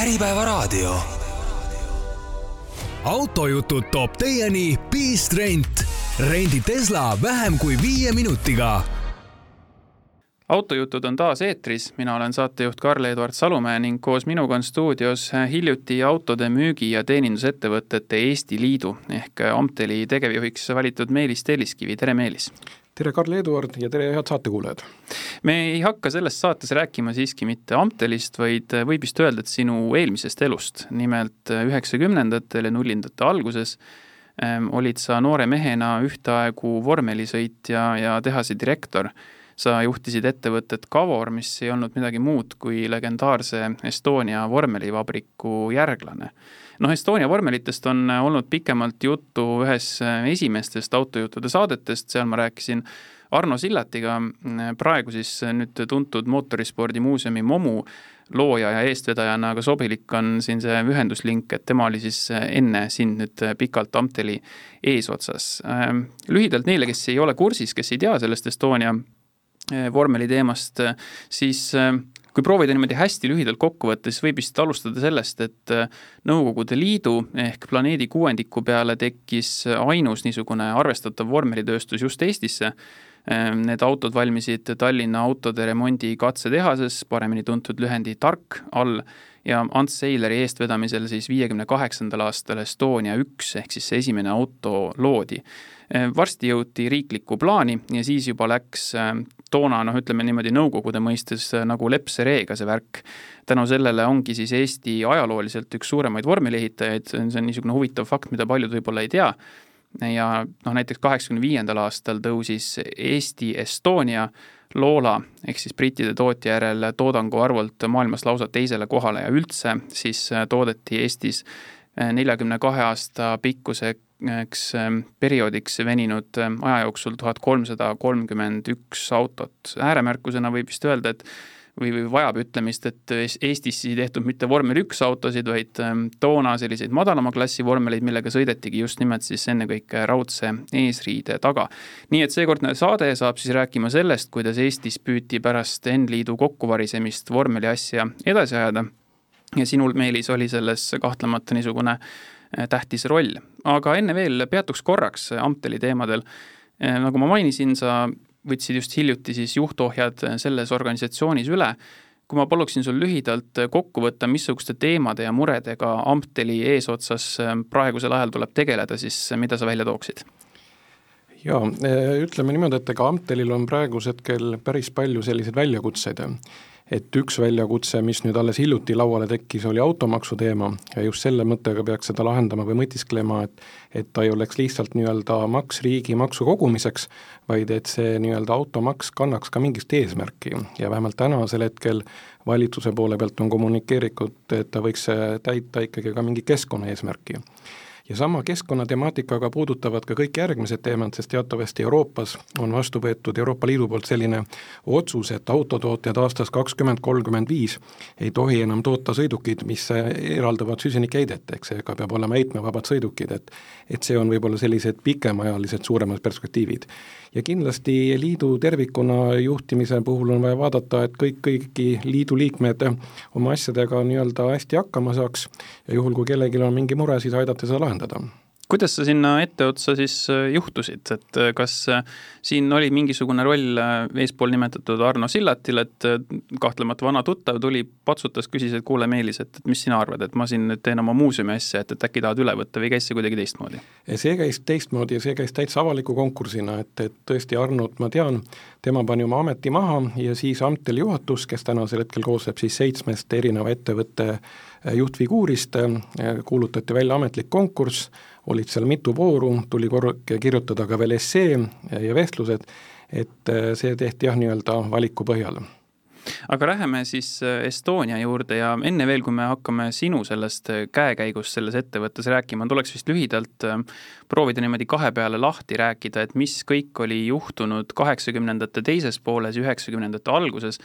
Äripäevaraadio. autojutud toob teieni Beast Rent. rendi Tesla vähem kui viie minutiga autojutud on taas eetris, mina olen saatejuht Karl-Eduard Salumäe ning koos minuga on stuudios hiljuti autode müügi- ja teenindusettevõtete Eesti Liidu ehk Amteli tegevjuhiks valitud Meelis Telliskivi, tere Meelis! Tere, Karl-Eduard ja tere, head saatekuulajad! me ei hakka selles saates rääkima siiski mitte Amtelist, vaid võib vist öelda, et sinu eelmisest elust. nimelt üheksakümnendatel ja nullindate alguses ähm, olid sa noore mehena ühtaegu vormelisõitja ja tehase direktor sa juhtisid ettevõtet Cavor, mis ei olnud midagi muud kui legendaarse Estonia vormelivabriku järglane. Noh, Estonia vormelitest on olnud pikemalt juttu ühes esimestest autojuttude saadetest, seal ma rääkisin Arno Sillatiga, praegu siis nüüd tuntud mootorispordimuuseumi Momu looja ja eestvedajana, aga sobilik on siin see ühenduslink, et tema oli siis enne sind nüüd pikalt Amteli eesotsas. lühidalt neile, kes ei ole kursis, kes ei tea sellest Estonia vormeli teemast, siis kui proovida niimoodi hästi lühidalt kokku võtta, siis võib vist alustada sellest, et Nõukogude Liidu ehk planeedi kuuendiku peale tekkis ainus niisugune arvestatav vormelitööstus just Eestisse. Need autod valmisid Tallinna autode remondi katsetehases, paremini tuntud lühendi TARK all ja Ants Seileri eestvedamisel siis viiekümne kaheksandal aastal Estonia üks ehk siis see esimene auto loodi varsti jõuti riiklikku plaani ja siis juba läks toona noh, ütleme niimoodi Nõukogude mõistes äh, nagu lepsereega see värk. tänu sellele ongi siis Eesti ajalooliselt üks suuremaid vormelihitajaid, see on niisugune huvitav fakt, mida paljud võib-olla ei tea, ja noh, näiteks kaheksakümne viiendal aastal tõusis Eesti Estonia Loola ehk siis brittide tootja järel toodangu arvult maailmas lausa teisele kohale ja üldse siis toodeti Eestis neljakümne kahe aasta pikkuse eks ähm, perioodiks veninud ähm, aja jooksul tuhat kolmsada kolmkümmend üks autot. ääremärkusena võib vist öelda, et või, või vajab ütlemist, et Eestis ei tehtud mitte vormel üks autosid, vaid ähm, toona selliseid madalama klassi vormeleid, millega sõidetigi just nimelt siis ennekõike raudse eesriide taga. nii et seekordne saade saab siis rääkima sellest, kuidas Eestis püüti pärast N-liidu kokkuvarisemist vormeli asja edasi ajada ja sinul, Meelis, oli selles kahtlemata niisugune Äh, tähtis roll. Aga enne veel peatuks korraks Amteli teemadel. Äh, nagu ma mainisin, sa võtsid just hiljuti siis juhtohjad selles organisatsioonis üle. kui ma paluksin sul lühidalt kokku võtta, missuguste teemade ja muredega Amteli eesotsas praegusel ajal tuleb tegeleda, siis mida sa välja tooksid? jaa, ütleme niimoodi, et ega Amtelil on praegusel hetkel päris palju selliseid väljakutseid et üks väljakutse, mis nüüd alles hiljuti lauale tekkis, oli automaksu teema. Ja just selle mõttega peaks seda lahendama või mõtisklema, et et ta ei oleks lihtsalt nii-öelda maks riigi maksu kogumiseks, vaid et see nii-öelda automaks kannaks ka mingit eesmärki. Ja vähemalt tänasel hetkel valitsuse poole pealt on kommunikeeritud, et ta võiks täita ikkagi ka mingi keskkonnaeesmärki ja sama keskkonnatemaatikaga puudutavad ka kõik järgmised teemad, sest teatavasti Euroopas on vastu võetud Euroopa Liidu poolt selline otsus, et autotootjad aastast kakskümmend kolmkümmend viis ei tohi enam toota sõidukeid, mis eraldavad süsinikheidet, ehk seega peab olema heitmevabad sõidukid, et et see on võib-olla sellised pikemaajalised suuremad perspektiivid ja kindlasti liidu tervikuna juhtimise puhul on vaja vaadata, et kõik, kõiki liidu liikmed oma asjadega nii-öelda hästi hakkama saaks. Ja juhul, kui kellelgi on mingi mure, siis aidata seda lahendada kuidas sa sinna etteotsa siis äh, juhtusid, et äh, kas äh, siin oli mingisugune roll eespool nimetatud Arno Sillatil, et kahtlemata vana tuttav tuli, patsutas, küsis, et kuule, Meelis, et mis sina arvad, et ma siin nüüd teen oma muuseumi asja, et, et äkki tahad üle võtta või käis see kuidagi teistmoodi? see käis teistmoodi ja see käis täitsa avaliku konkursina, et, et tõesti Arnot ma tean, tema pani oma ameti maha ja siis Amtel juhatus, kes tänasel hetkel koosneb siis seitsmest erineva ettevõtte juhtfiguurist, kuulutati välja ametlik konkurss, olid seal mitu vooru, tuli kor-, kirjutada ka veel essee ja vestlused, et äh, see tehti jah, nii-öelda valiku põhjal aga läheme siis äh, Estonia juurde ja enne veel, kui me hakkame sinu sellest äh, käekäigust selles ettevõttes rääkima, tuleks vist lühidalt proovida niimoodi kahe peale lahti rääkida, et mis kõik oli juhtunud kaheksakümnendate teises pooles, üheksakümnendate alguses.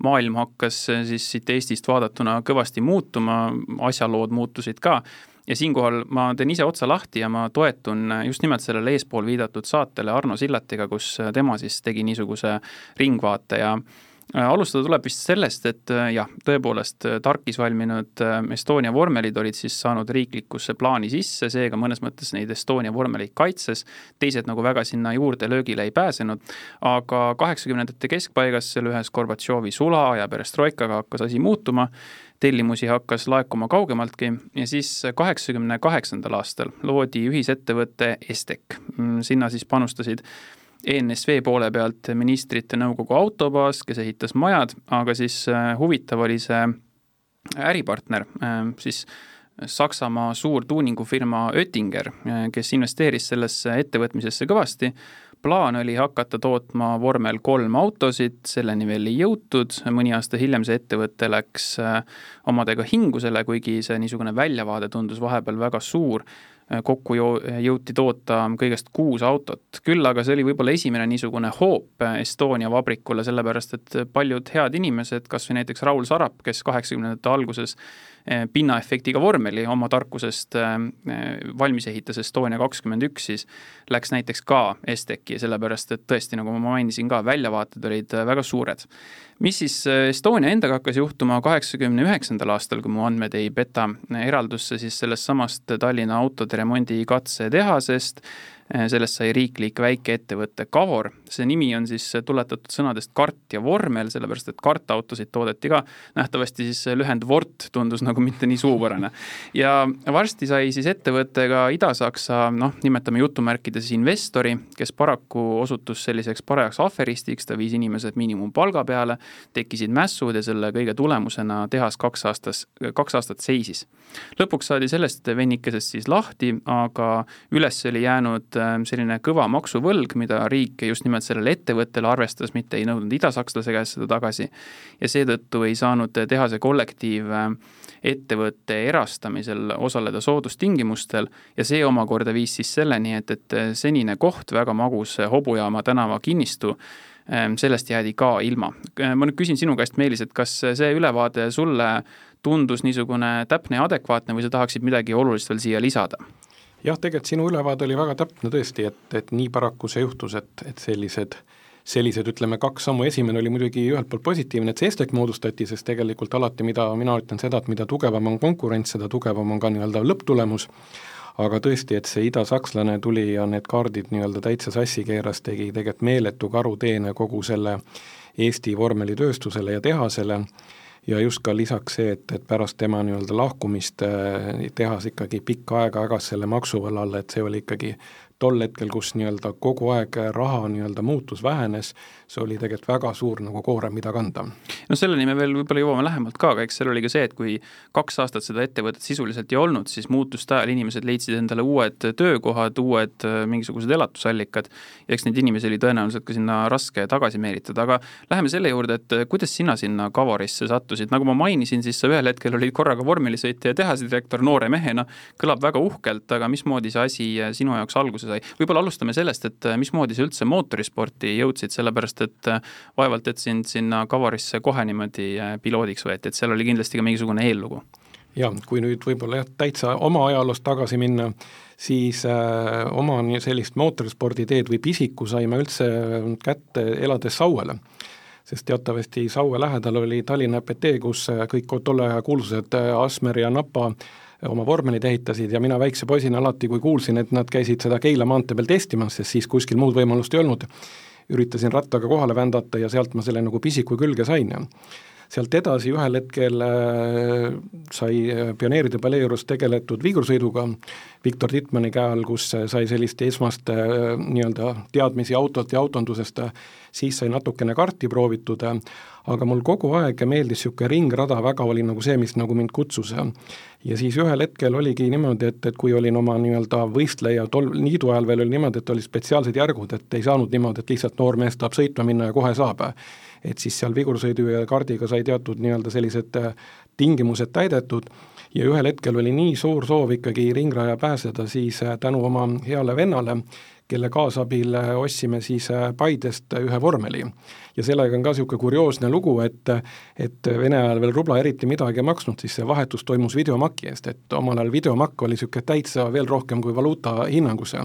maailm hakkas siis siit Eestist vaadatuna kõvasti muutuma, asjalood muutusid ka ja siinkohal ma teen ise otsa lahti ja ma toetun just nimelt sellele eespool viidatud saatele Arno Sillatiga, kus tema siis tegi niisuguse ringvaate ja Äh, alustada tuleb vist sellest, et äh, jah, tõepoolest äh, tarkis valminud Estonia vormelid olid siis saanud riiklikusse plaani sisse, seega mõnes mõttes neid Estonia vormeleid kaitses, teised nagu väga sinna juurde löögile ei pääsenud, aga kaheksakümnendate keskpaigas seal ühes Gorbatšovi sula ja perestroikaga hakkas asi muutuma, tellimusi hakkas laekuma kaugemaltki ja siis kaheksakümne kaheksandal aastal loodi ühisettevõte Estek, sinna siis panustasid ENSV poole pealt ministrite nõukogu autobaas, kes ehitas majad, aga siis äh, huvitav oli see äripartner, äh, siis Saksamaa suur tuuningufirma Oettinger, äh, kes investeeris sellesse ettevõtmisesse kõvasti, plaan oli hakata tootma vormel kolm autosid, selleni veel ei jõutud, mõni aasta hiljem see ettevõte läks omadega hingusele, kuigi see niisugune väljavaade tundus vahepeal väga suur. Kokku jõuti toota kõigest kuus autot, küll aga see oli võib-olla esimene niisugune hoop Estonia vabrikule, sellepärast et paljud head inimesed, kas või näiteks Raul Sarap, kes kaheksakümnendate alguses pinnaefektiga vormeli oma tarkusest eh, valmis ehitas Estonia kakskümmend üks, siis läks näiteks ka Esteki, sellepärast et tõesti, nagu ma mainisin ka, väljavaated olid väga suured. Mis siis Estonia endaga hakkas juhtuma kaheksakümne üheksandal aastal, kui mu andmed ei peta, eraldus see siis sellest samast Tallinna autode remondi katsetehasest Eh, sellest sai riiklik väikeettevõte Kavor, see nimi on siis tuletatud sõnadest kart ja vormel, sellepärast et kartautosid toodeti ka, nähtavasti siis lühend Vort tundus nagu mitte nii suupärane. ja varsti sai siis ettevõte ka Ida-Saksa, noh, nimetame jutumärkides investori, kes paraku osutus selliseks parajaks aferistiks, ta viis inimesed miinimumpalga peale, tekkisid mässud ja selle kõige tulemusena tehas kaks aastas, kaks aastat seisis. lõpuks saadi sellest vennikesest siis lahti, aga üles oli jäänud Äh, selline kõva maksuvõlg, mida riik just nimelt sellele ettevõttele arvestas, mitte ei nõudnud idasakslase käest seda tagasi. ja seetõttu ei saanud tehase kollektiiv äh, ettevõtte erastamisel osaleda soodustingimustel ja see omakorda viis siis selleni, et, et senine koht, väga magus Hobujaama tänava kinnistu, ähm, sellest jäädi ka ilma. ma nüüd küsin sinu käest, Meelis, et kas see ülevaade sulle tundus niisugune täpne ja adekvaatne või sa tahaksid midagi olulist veel siia lisada? Jah, tegelikult sinu ülevaade oli väga täpne tõesti, et, et nii paraku see juhtus, et, et sellised sellised, ütleme, kaks sammu, esimene oli muidugi ühelt poolt positiivne, et see Estek moodustati, sest tegelikult alati, mida mina ütlen seda, et mida tugevam on konkurents, seda tugevam on ka nii-öelda lõpptulemus, aga tõesti, et see idasakslane tuli ja need kaardid nii-öelda täitsa sassi keeras, tegi tegelikult meeletu karuteene kogu selle Eesti vormelitööstusele ja tehasele ja just ka lisaks see, et, et pärast tema nii-öelda lahkumist äh, tehas ikkagi pikka aega ägas selle maksuvõla all, et see oli ikkagi tol hetkel, kus nii-öelda kogu aeg raha nii-öelda muutus, vähenes, see oli tegelikult väga suur nagu koorem, mida kanda. no selleni me veel võib-olla jõuame lähemalt ka, aga eks seal oli ka see, et kui kaks aastat seda ettevõtet sisuliselt ei olnud, siis muutuste ajal inimesed leidsid endale uued töökohad, uued äh, mingisugused elatusallikad ja eks neid inimesi oli tõenäoliselt ka sinna raske tagasi meelitada, aga läheme selle juurde, et äh, kuidas sina sinna Kavorisse sattusid, nagu ma mainisin, siis sa ühel hetkel olid korraga vormelisõitja ja tehasedirektor noore mehena, kõlab väga uhkelt, aga mismoodi see asi äh, sinu jaoks alguse sai. võib-olla alustame sellest, et äh, mismoodi sa üldse mootorisporti jõudsid, sellepärast et äh, vaevalt, et sind sinna Kavarisse kohe niimoodi äh, piloodiks võeti, et seal oli kindlasti ka mingisugune eellugu. jaa, kui nüüd võib-olla jah, täitsa oma ajaloost tagasi minna, siis äh, oma sellist mootorisporditeed või pisiku saime üldse kätte elades Sauele sest teatavasti Saue lähedal oli Tallinna EPT, kus kõik tolle aja kuulsused Asmer ja Napa oma vormelid ehitasid ja mina väikse poisina alati, kui kuulsin, et nad käisid seda Keila maantee peal testimas, sest siis kuskil muud võimalust ei olnud, üritasin rattaga kohale vändata ja sealt ma selle nagu pisiku külge sain ja sealt edasi ühel hetkel äh, sai äh, pioneeride palee juures tegeletud viigursõiduga Viktor Tittmanni käe all, kus sai sellist esmast äh, nii-öelda teadmisi autolt ja autondusest, siis sai natukene karti proovitud, aga mul kogu aeg meeldis niisugune ringrada väga, oli nagu see, mis nagu mind kutsus ja siis ühel hetkel oligi niimoodi, et, et kui olin oma nii-öelda võistleja, tol liidu ajal veel oli niimoodi, et olid spetsiaalsed järgud, et ei saanud niimoodi, et lihtsalt noor mees tahab sõitma minna ja kohe saab. Et siis seal vigursõidu ja kaardiga sai teatud nii-öelda sellised äh, tingimused täidetud ja ühel hetkel oli nii suur soov ikkagi ringraja pääseda, siis äh, tänu oma heale vennale, kelle kaasabil äh, ostsime siis Paidest ühe vormeli. ja sellega on ka niisugune kurioosne lugu, et et Vene ajal veel rubla eriti midagi ei maksnud, siis see vahetus toimus videomaki eest, et omal ajal videomakk oli niisugune täitsa veel rohkem kui valuuta hinnangus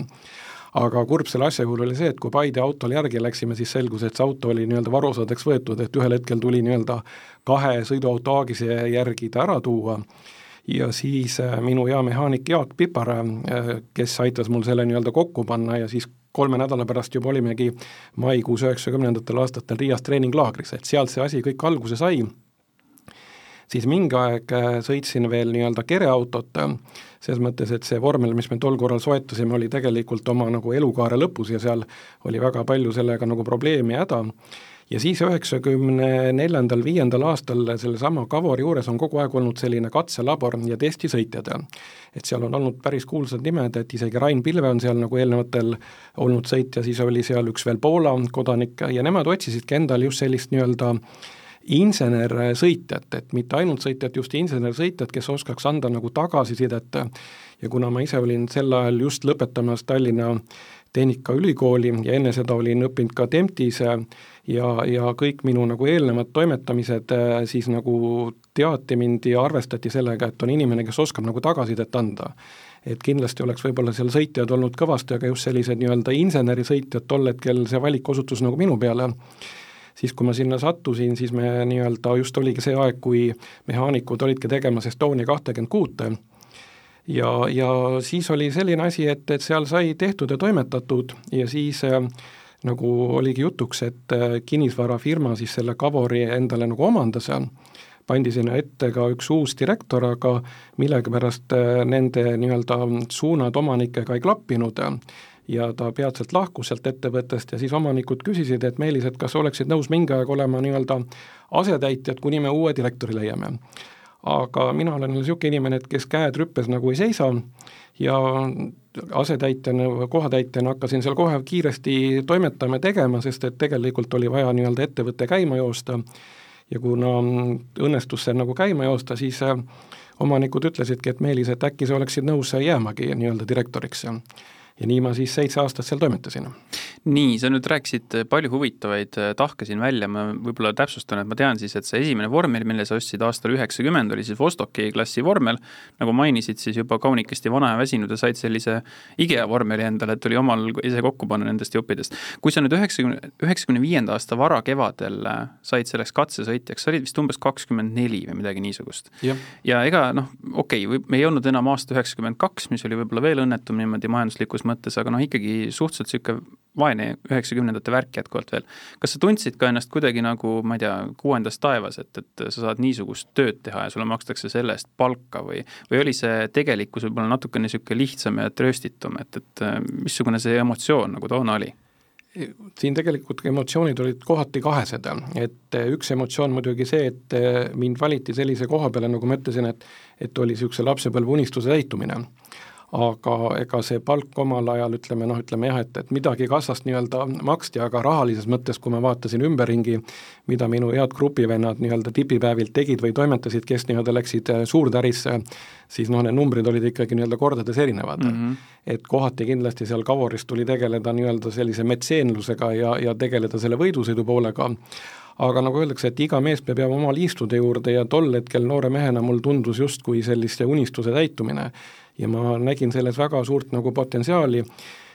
aga kurb selle asja juurde oli see, et kui Paide autole järgi läksime, siis selgus, et see auto oli nii-öelda varuosadeks võetud, et ühel hetkel tuli nii-öelda kahe sõiduauto aagise järgi ta ära tuua. Ja siis äh, minu hea mehaanik Jaak Pipar, äh, kes aitas mul selle nii-öelda kokku panna ja siis kolme nädala pärast juba olimegi maikuus üheksakümnendatel aastatel Riias treeninglaagris, et sealt see asi kõik alguse sai siis mingi aeg äh, sõitsin veel nii-öelda kereautot, äh, selles mõttes, et see vormel, mis me tol korral soetasime, oli tegelikult oma nagu elukaare lõpus ja seal oli väga palju sellega nagu probleemi ja häda, ja siis üheksakümne neljandal, viiendal aastal sellesama Kavori juures on kogu aeg olnud selline katselabor ja testisõitjad. et seal on olnud päris kuulsad nimed, et isegi Rain Pilve on seal nagu eelnevatel olnud sõitja, siis oli seal üks veel Poola kodanik ja nemad otsisidki endale just sellist nii-öelda äh, insenersõitjat, et mitte ainult sõitjat, just insenersõitjat, kes oskaks anda nagu tagasisidet ja kuna ma ise olin sel ajal just lõpetamas Tallinna Tehnikaülikooli ja enne seda olin õppinud ka Temptis ja, ja kõik minu nagu eelnevad toimetamised siis nagu teati mind ja arvestati sellega, et on inimene, kes oskab nagu tagasisidet anda. et kindlasti oleks võib-olla seal sõitjad olnud kõvasti, aga just sellised nii-öelda insenerisõitjad tol hetkel, see valik osutus nagu minu peale siis kui ma sinna sattusin, siis me nii-öelda just oligi see aeg, kui mehaanikud olidki tegemas Estonia kahtekümmet kuute ja, ja siis oli selline asi, et, et seal sai tehtud ja toimetatud ja siis äh, nagu oligi jutuks, et äh, kinnisvarafirma siis selle Kavori endale nagu omandas ja pandi sinna ette ka üks uus direktor, aga millegipärast äh, nende nii-öelda suunad omanikega ei klappinud ja ta peatselt lahkus sealt ettevõttest ja siis omanikud küsisid, et Meelis, et kas oleksid nõus mingi aeg olema nii-öelda asetäitjad, kuni me uue direktori leiame. aga mina olen niisugune inimene, et kes käed rüppes nagu ei seisa ja asetäitjana, kohatäitjana hakkasin seal kohe kiiresti toimetama ja tegema, sest et tegelikult oli vaja nii-öelda ettevõte käima joosta ja kuna õnnestus see nagu käima joosta, siis äh, omanikud ütlesidki, et Meelis, et äkki sa oleksid nõus jäämagi nii-öelda direktoriks ja nii ma siis seitse aastat seal toimetasin. nii, sa nüüd rääkisid palju huvitavaid äh, tahke siin välja, ma võib-olla täpsustan, et ma tean siis, et see esimene vormel, mille sa ostsid aastal üheksakümmend, oli siis Vostoki klassi vormel, nagu mainisid, siis juba kaunikesti vana ja väsinud ja said sellise IKEA vormeli endale, et oli omal ise kokku panna nendest juppidest. kui sa nüüd üheksakümne, üheksakümne viienda aasta varakevadel äh, said selleks katsesõitjaks, sa olid vist umbes kakskümmend neli või midagi niisugust. ja ega noh, okei okay,, me ei olnud enam aasta üheksakümmend kaks, mis oli võib-olla veel õnnetum niimoodi majanduslikus mõttes, aga noh, ikkagi suhteliselt niisugune vaene üheksakümnendate värk jätkuvalt veel. kas sa tundsid ka ennast kuidagi nagu, ma ei tea, kuuendas taevas, et, et sa saad niisugust tööd teha ja sulle makstakse selle eest palka või, või oli see tegelikkus võib-olla natukene niisugune lihtsam ja trööstitum, et, et missugune see emotsioon nagu toona oli? siin tegelikult emotsioonid olid kohati kahesed, et üks emotsioon muidugi see, et mind valiti sellise koha peale, nagu ma ütlesin, et et oli niisuguse lapsepõlve unistuse täitumine aga ega see palk omal ajal, ütleme noh, ütleme jah, et, et midagi kassast nii-öelda maksti, aga rahalises mõttes, kui ma vaatasin ümberringi, mida minu head grupivennad nii-öelda tipipäevilt tegid või toimetasid, kes nii-öelda läksid äh, suurtärisse, siis noh, need numbrid olid ikkagi nii-öelda kordades erinevad mm. -hmm. et kohati kindlasti seal Kavoris tuli tegeleda nii-öelda sellise metseenlusega ja, ja tegeleda selle võidusõidu poolega, aga nagu öeldakse, et iga mees peab jääma oma liistude juurde ja tol hetkel noore mehena mul tundus justkui selliste unistuse täitumine ja ma nägin selles väga suurt nagu potentsiaali.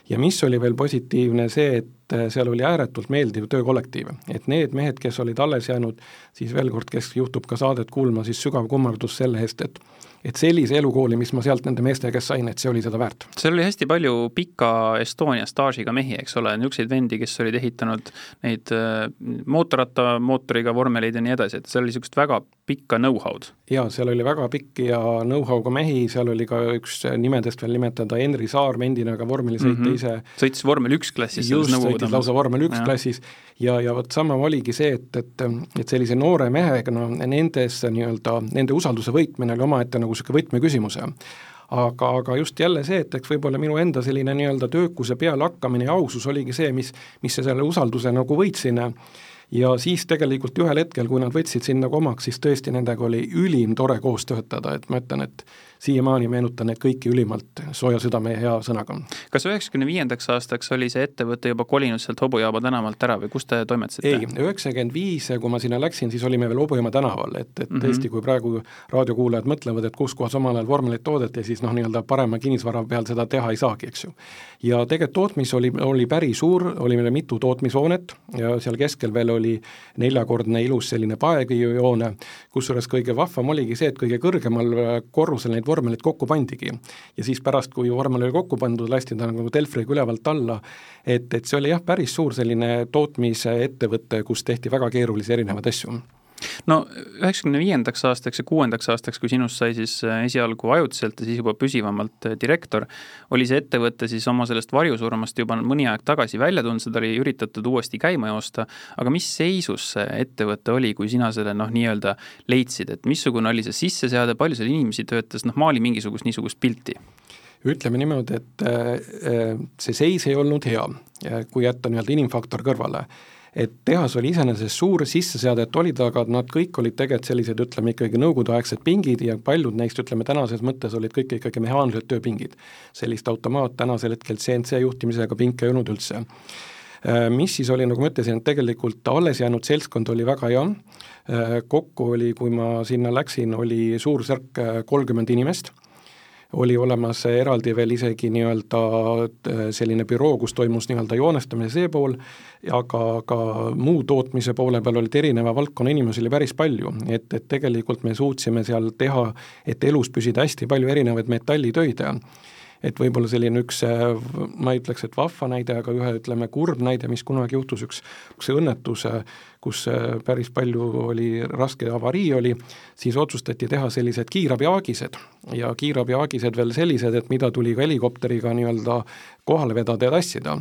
Ja mis oli veel positiivne, see, et äh, seal oli ääretult meeldiv töökollektiiv, et need mehed, kes olid alles jäänud, siis veel kord, kes juhtub ka saadet kuulma, siis sügav kummardus selle eest, et et sellise elukooli, mis ma sealt nende meeste käest sain, et see oli seda väärt. seal oli hästi palju pika Estonia staažiga mehi, eks ole, niisuguseid vendi, kes olid ehitanud neid äh, mootorrattamootoriga vormeleid ja nii edasi, et seal oli niisugust väga pikka know-how'd. jaa, seal oli väga pikk ja know-how'ga mehi, seal oli ka üks nimedest veel nimetada Henri Saar, endine ka vormelisõitja mm -hmm. ise. sõitis vormel üks klassis. just, sõitis lausa vormel üks ja. klassis. Ja, ja vot sama oligi see, et, et, et sellise noore mehega, no nendes nii-öelda, nende usalduse võitmine oli omaette nagu niisugune võtmeküsimus. Aga, aga just jälle see, et eks võib-olla minu enda selline nii-öelda töökuse peale hakkamine ja ausus oligi see, mis, mis selle usalduse nagu võitsin ja siis tegelikult ühel hetkel, kui nad võtsid sind nagu omaks, siis tõesti nendega oli ülim tore koos töötada, et ma ütlen, et siiamaani meenutan neid kõiki ülimalt sooja südame ja hea sõnaga. kas üheksakümne viiendaks aastaks oli see ettevõte juba kolinud sealt Hobujaama tänavalt ära või kus te toimetasite? ei, üheksakümmend viis, kui ma sinna läksin, siis olime veel Hobujaama tänaval, et, et mm -hmm. tõesti, kui praegu raadiokuulajad mõtlevad, et kus kohas omal ajal vormelit toodeti, siis noh, nii-öelda parema kinnisvara peal seda teha ei saagi, eks ju. ja tegelikult tootmis oli, oli päris suur, oli meil mitu tootmishoonet ja seal keskel veel oli neljakordne ilus selline paekivijoone, kusjuures kõige vahvam oligi see, et kõige kõrgemal korrusel neid vormelid kokku pandigi. ja siis pärast, kui vormel oli kokku pandud, lasti ta nagu telfriga ülevalt alla, et, et see oli jah, päris suur selline tootmisettevõte, kus tehti väga keerulisi erinevaid asju no üheksakümne viiendaks aastaks ja kuuendaks aastaks, kui sinust sai siis äh, esialgu ajutiselt ja siis juba püsivamalt äh, direktor, oli see ettevõte siis oma sellest varjusurmast juba mõni aeg tagasi välja tulnud, seda oli üritatud uuesti käima joosta, aga mis seisus see ettevõte oli, kui sina selle noh, nii-öelda leidsid, et missugune oli see sisseseade, palju seal inimesi töötas, noh maali mingisugust niisugust pilti? ütleme niimoodi, et äh, see seis ei olnud hea, kui jätta nii-öelda inimfaktor kõrvale et tehas oli iseenesest suur, sisseseadet olid, aga nad kõik olid tegelikult sellised, ütleme ikkagi nõukogudeaegsed pingid ja paljud neist, ütleme tänases mõttes olid kõik ikkagi mehaanilised tööpingid. sellist automaat tänasel hetkel CNC juhtimisega pinke ei olnud üldse. Äh, mis siis oli, nagu ma ütlesin, et tegelikult alles jäänud seltskond oli väga hea, äh, kokku oli, kui ma sinna läksin, oli suurusjärk äh, kolmkümmend inimest oli olemas eraldi veel isegi nii-öelda äh, selline büroo, kus toimus nii-öelda joonestamine see pool, aga ka muu tootmise poole peal olid erineva valdkonna inimesi oli päris palju, et, et tegelikult me suutsime seal teha, et elus püsida hästi palju erinevaid metallitöid ja et võib-olla selline üks, ma ei ütleks, et vahva näide, aga ühe, ütleme, kurb näide, mis kunagi juhtus, üks, üks õnnetus, kus päris palju oli, raske avarii oli, siis otsustati teha sellised kiirabiaagised. Ja kiirabiaagised veel sellised, et mida tuli ka helikopteriga nii-öelda kohale vedada ja tassida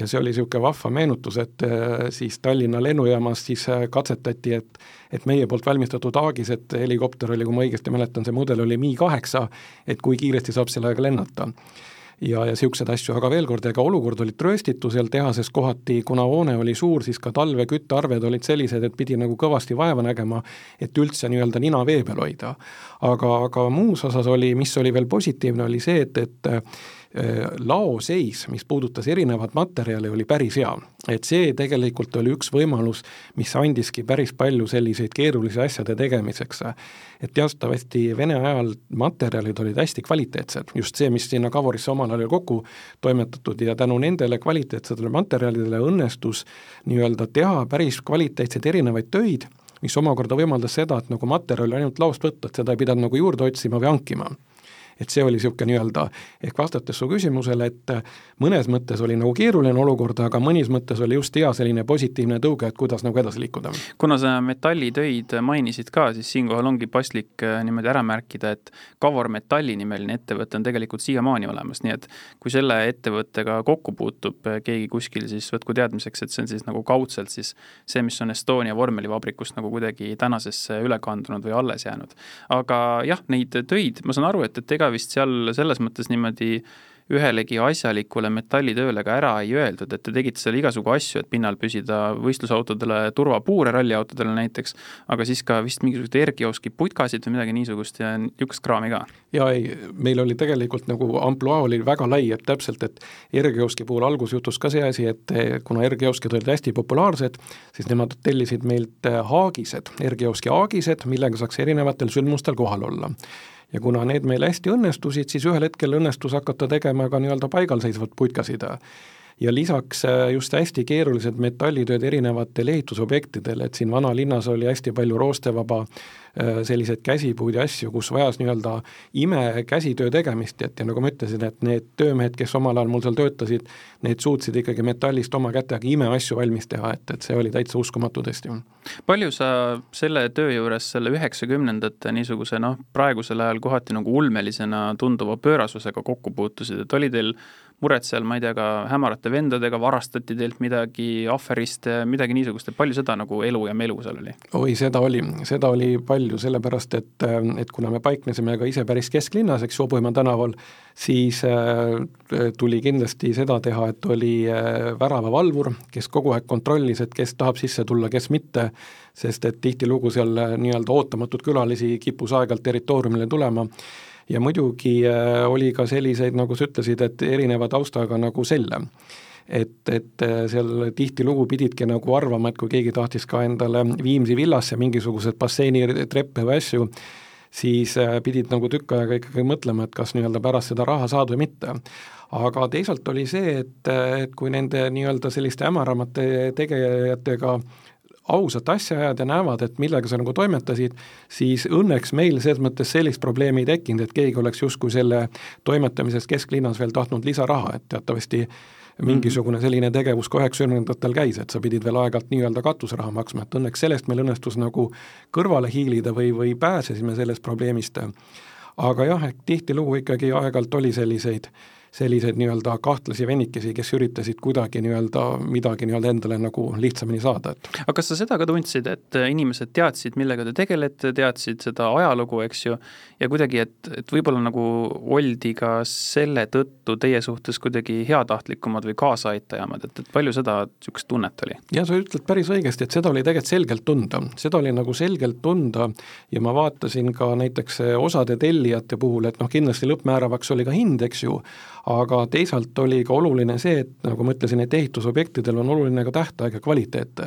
ja see oli niisugune vahva meenutus, et äh, siis Tallinna lennujaamas siis äh, katsetati, et et meie poolt valmistatud Aagis, et helikopter oli, kui ma õigesti mäletan, see mudel oli Mi kaheksa, et kui kiiresti saab sellega lennata ja, ja niisuguseid asju, aga veel kord, ega olukord oli trööstitu seal tehases kohati, kuna hoone oli suur, siis ka talve küttearved olid sellised, et pidi nagu kõvasti vaeva nägema, et üldse nii-öelda nina vee peal hoida. aga, aga muus osas oli, mis oli veel positiivne, oli see, et, et laoseis, mis puudutas erinevat materjali, oli päris hea. et see tegelikult oli üks võimalus, mis andiski päris palju selliseid keerulisi asjade tegemiseks. et teatavasti Vene ajal materjalid olid hästi kvaliteetsed, just see, mis sinna Kavorisse omal ajal kokku toimetatud ja tänu nendele kvaliteetsetele materjalidele õnnestus nii-öelda teha päris kvaliteetseid erinevaid töid, mis omakorda võimaldas seda, et nagu materjali ainult laost võtta, et seda ei pidanud nagu juurde otsima või hankima et see oli niisugune nii-öelda, ehk vastates su küsimusele, et mõnes mõttes oli nagu keeruline olukord, aga mõnes mõttes oli just hea selline positiivne tõuge, et kuidas nagu edasi liikuda. kuna sa metallitöid mainisid ka, siis siinkohal ongi paslik äh, niimoodi ära märkida, et Kavor Metalli nimeline ettevõte on tegelikult siiamaani olemas, nii et kui selle ettevõttega kokku puutub äh, keegi kuskil, siis võtku teadmiseks, et see on siis nagu kaudselt siis see, mis on Estonia vormelivabrikust nagu kuidagi tänasesse üle kandunud või alles jäänud. aga jah, neid töid, ma saan aru, et, et ega vist seal selles mõttes niimoodi ühelegi asjalikule metallitööle ka ära ei öeldud, et te tegite seal igasugu asju, et pinnal püsida võistlusautodele turvapuure, ralliautodele näiteks, aga siis ka vist mingisuguseid ergioski putkasid või midagi niisugust ja niisugust kraami ka? jaa, ei, meil oli tegelikult nagu ampluaa oli väga lai, et täpselt, et ergioski puhul alguses juhtus ka see asi, et kuna ergioskid olid hästi populaarsed, siis nemad tellisid meilt haagised, ergioski haagised, millega saaks erinevatel sündmustel kohal olla ja kuna need meil hästi õnnestusid, siis ühel hetkel õnnestus hakata tegema ka nii-öelda paigalseisvat putkasid. ja lisaks äh, just hästi keerulised metallitööd erinevatel ehitusobjektidel, et siin vanalinnas oli hästi palju roostevaba selliseid käsipuid ja asju, kus vajas nii-öelda imekäsitöö tegemist, et ja nagu ma ütlesin, et need töömehed, kes omal ajal mul seal töötasid, need suutsid ikkagi metallist oma kätega imeasju valmis teha, et, et see oli täitsa uskumatu tõesti. palju sa selle töö juures selle üheksakümnendate niisuguse noh, praegusel ajal kohati nagu ulmelisena tunduva pöörasusega kokku puutusid, et oli teil mured seal, ma ei tea, ka hämarate vendadega, varastati teilt midagi, ahveriste, midagi niisugust, et palju seda nagu elu ja melu seal oli? oi, seda oli, seda oli palju palju, sellepärast et, et kuna me paiknesime ka ise päris kesklinnas, eks ju, Hobumaa tänaval, siis tuli kindlasti seda teha, et oli väravavalvur, kes kogu aeg kontrollis, et kes tahab sisse tulla, kes mitte, sest et tihtilugu seal nii-öelda ootamatut külalisi kippus aeg-ajalt territooriumile tulema. Ja muidugi oli ka selliseid, nagu sa ütlesid, et erineva taustaga nagu selle et, et äh, seal tihtilugu pididki nagu arvama, et kui keegi tahtis ka endale Viimsi villasse mingisuguseid basseinitreppe või asju, siis äh, pidid nagu tükk aega ikkagi mõtlema, et kas nii-öelda pärast seda raha saad või mitte. aga teisalt oli see, et, et kui nende nii-öelda selliste hämaramate tegijatega ausat asja ajad ja näevad, et millega sa nagu toimetasid, siis õnneks meil selles mõttes sellist probleemi ei tekkinud, et keegi oleks justkui selle toimetamisest kesklinnas veel tahtnud lisaraha, et teatavasti mingisugune selline tegevus ka üheksakümnendatel käis, et sa pidid veel aeg-ajalt nii-öelda katuseraha maksma, et õnneks sellest meil õnnestus nagu kõrvale hiilida või, või pääsesime sellest probleemist. aga jah, et tihtilugu ikkagi aeg-ajalt oli selliseid äh, selliseid nii-öelda kahtlasi vennikesi, kes üritasid kuidagi nii-öelda midagi nii-öelda endale nagu lihtsamini saada, et aga kas sa seda ka tundsid, et inimesed teadsid, millega te tegelete, teadsid seda ajalugu, eks ju, ja kuidagi, et, et võib-olla nagu oldi ka selle tõttu teie suhtes kuidagi heatahtlikumad või kaasaaitajamad, et, et palju seda niisugust tunnet oli? jah, sa ütled päris õigesti, et seda oli tegelikult selgelt tunda, seda oli nagu selgelt tunda ja ma vaatasin ka näiteks osade tellijate puhul, et noh, kindlasti lõppmääravaks oli ka hind, eks ju, aga teisalt oli ka oluline see, et nagu ma ütlesin, et ehitusobjektidel on oluline ka tähtaeg ja kvaliteet.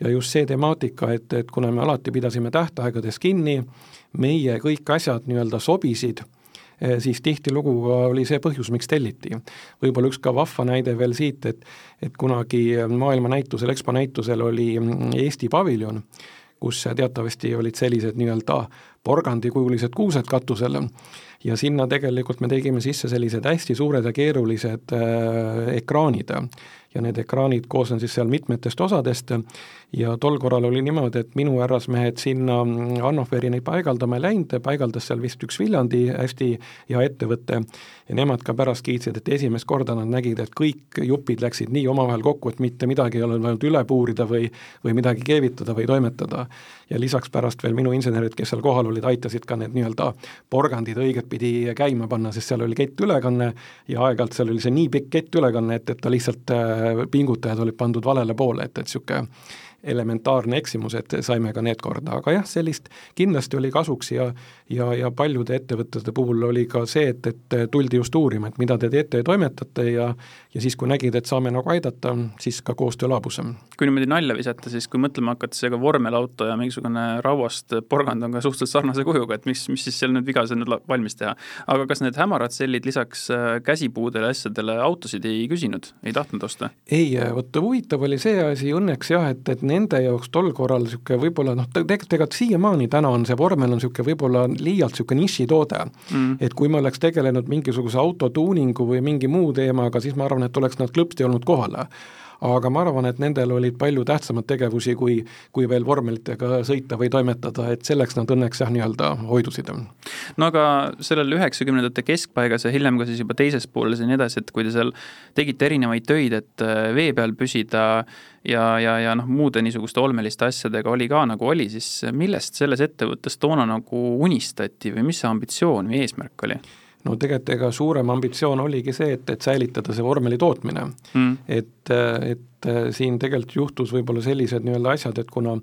ja just see temaatika, et, et kuna me alati pidasime tähtaegades kinni, meie kõik asjad nii-öelda sobisid, eh, siis tihtilugu oli see põhjus, miks telliti. võib-olla üks ka vahva näide veel siit, et et kunagi maailmanäitusel, EXPO näitusel oli Eesti paviljon, kus teatavasti olid sellised nii-öelda porgandikujulised kuused katusel ja sinna tegelikult me tegime sisse sellised hästi suured ja keerulised äh, ekraanid. Ja need ekraanid koosnesid seal mitmetest osadest ja tol korral oli niimoodi, et minu härrasmehed sinna Annoferi neid paigaldama ei läinud, paigaldas seal vist üks Viljandi hästi hea ettevõte ja nemad ka pärast kiitsid, et esimest korda nad nägid, et kõik jupid läksid nii omavahel kokku, et mitte midagi ei olnud vaja üle puurida või, või midagi keevitada või toimetada. ja lisaks pärast veel minu insenerid, kes seal kohal olid, aitasid ka need nii-öelda porgandid õigetpidi käima panna, sest seal oli kettülekanne ja aeg-ajalt seal oli see nii pikk kettülekanne, et, et ta lihtsalt äh, pingutajad olid pandud valele poole, et, et niisugune elementaarne eksimus, et saime ka need korda, aga jah, sellist kindlasti oli kasuks ja ja, ja paljude ettevõtete puhul oli ka see, et, et tuldi just uurima, et mida te teete ja toimetate ja ja siis, kui nägid, et saame nagu aidata, siis ka koostöö laabus. kui niimoodi nalja visata, siis kui mõtlema hakata, siis ega vormelauto ja mingisugune rauast porgand on ka suhteliselt sarnase kujuga, et mis, mis siis seal nüüd viga see nüüd valmis teha. aga kas need hämarad sellid lisaks äh, käsipuudele asjadele autosid ei küsinud, ei tahtnud osta? ei, vot huvitav oli see asi õnneks jah, et, et nende jaoks tol korral niisugune võib-olla noh, tegelikult ega siiamaani täna on see vormel on niisugune võib-olla liialt niisugune nišitoode. Mm.. et kui me oleks tegelenud mingisuguse autotuuningu või mingi muu teemaga, siis ma arvan, et oleks nad klõpsti olnud kohale aga ma arvan, et nendel olid palju tähtsamad tegevusi, kui, kui veel vormelitega sõita või toimetada, et selleks nad õnneks jah, nii-öelda hoidusid. no aga sellel üheksakümnendate keskpaigas ja hiljem ka siis juba teises pooles ja nii edasi, et kui te seal tegite erinevaid töid, et äh, vee peal püsida ja, ja, ja noh, muude niisuguste olmeliste asjadega oli ka nagu oli, siis millest selles ettevõttes toona nagu unistati või mis see ambitsioon või eesmärk oli? no tegelikult ega suurem ambitsioon oligi see, et, et säilitada see vormeli tootmine mm.. et, et siin tegelikult juhtus võib-olla sellised nii-öelda asjad, et kuna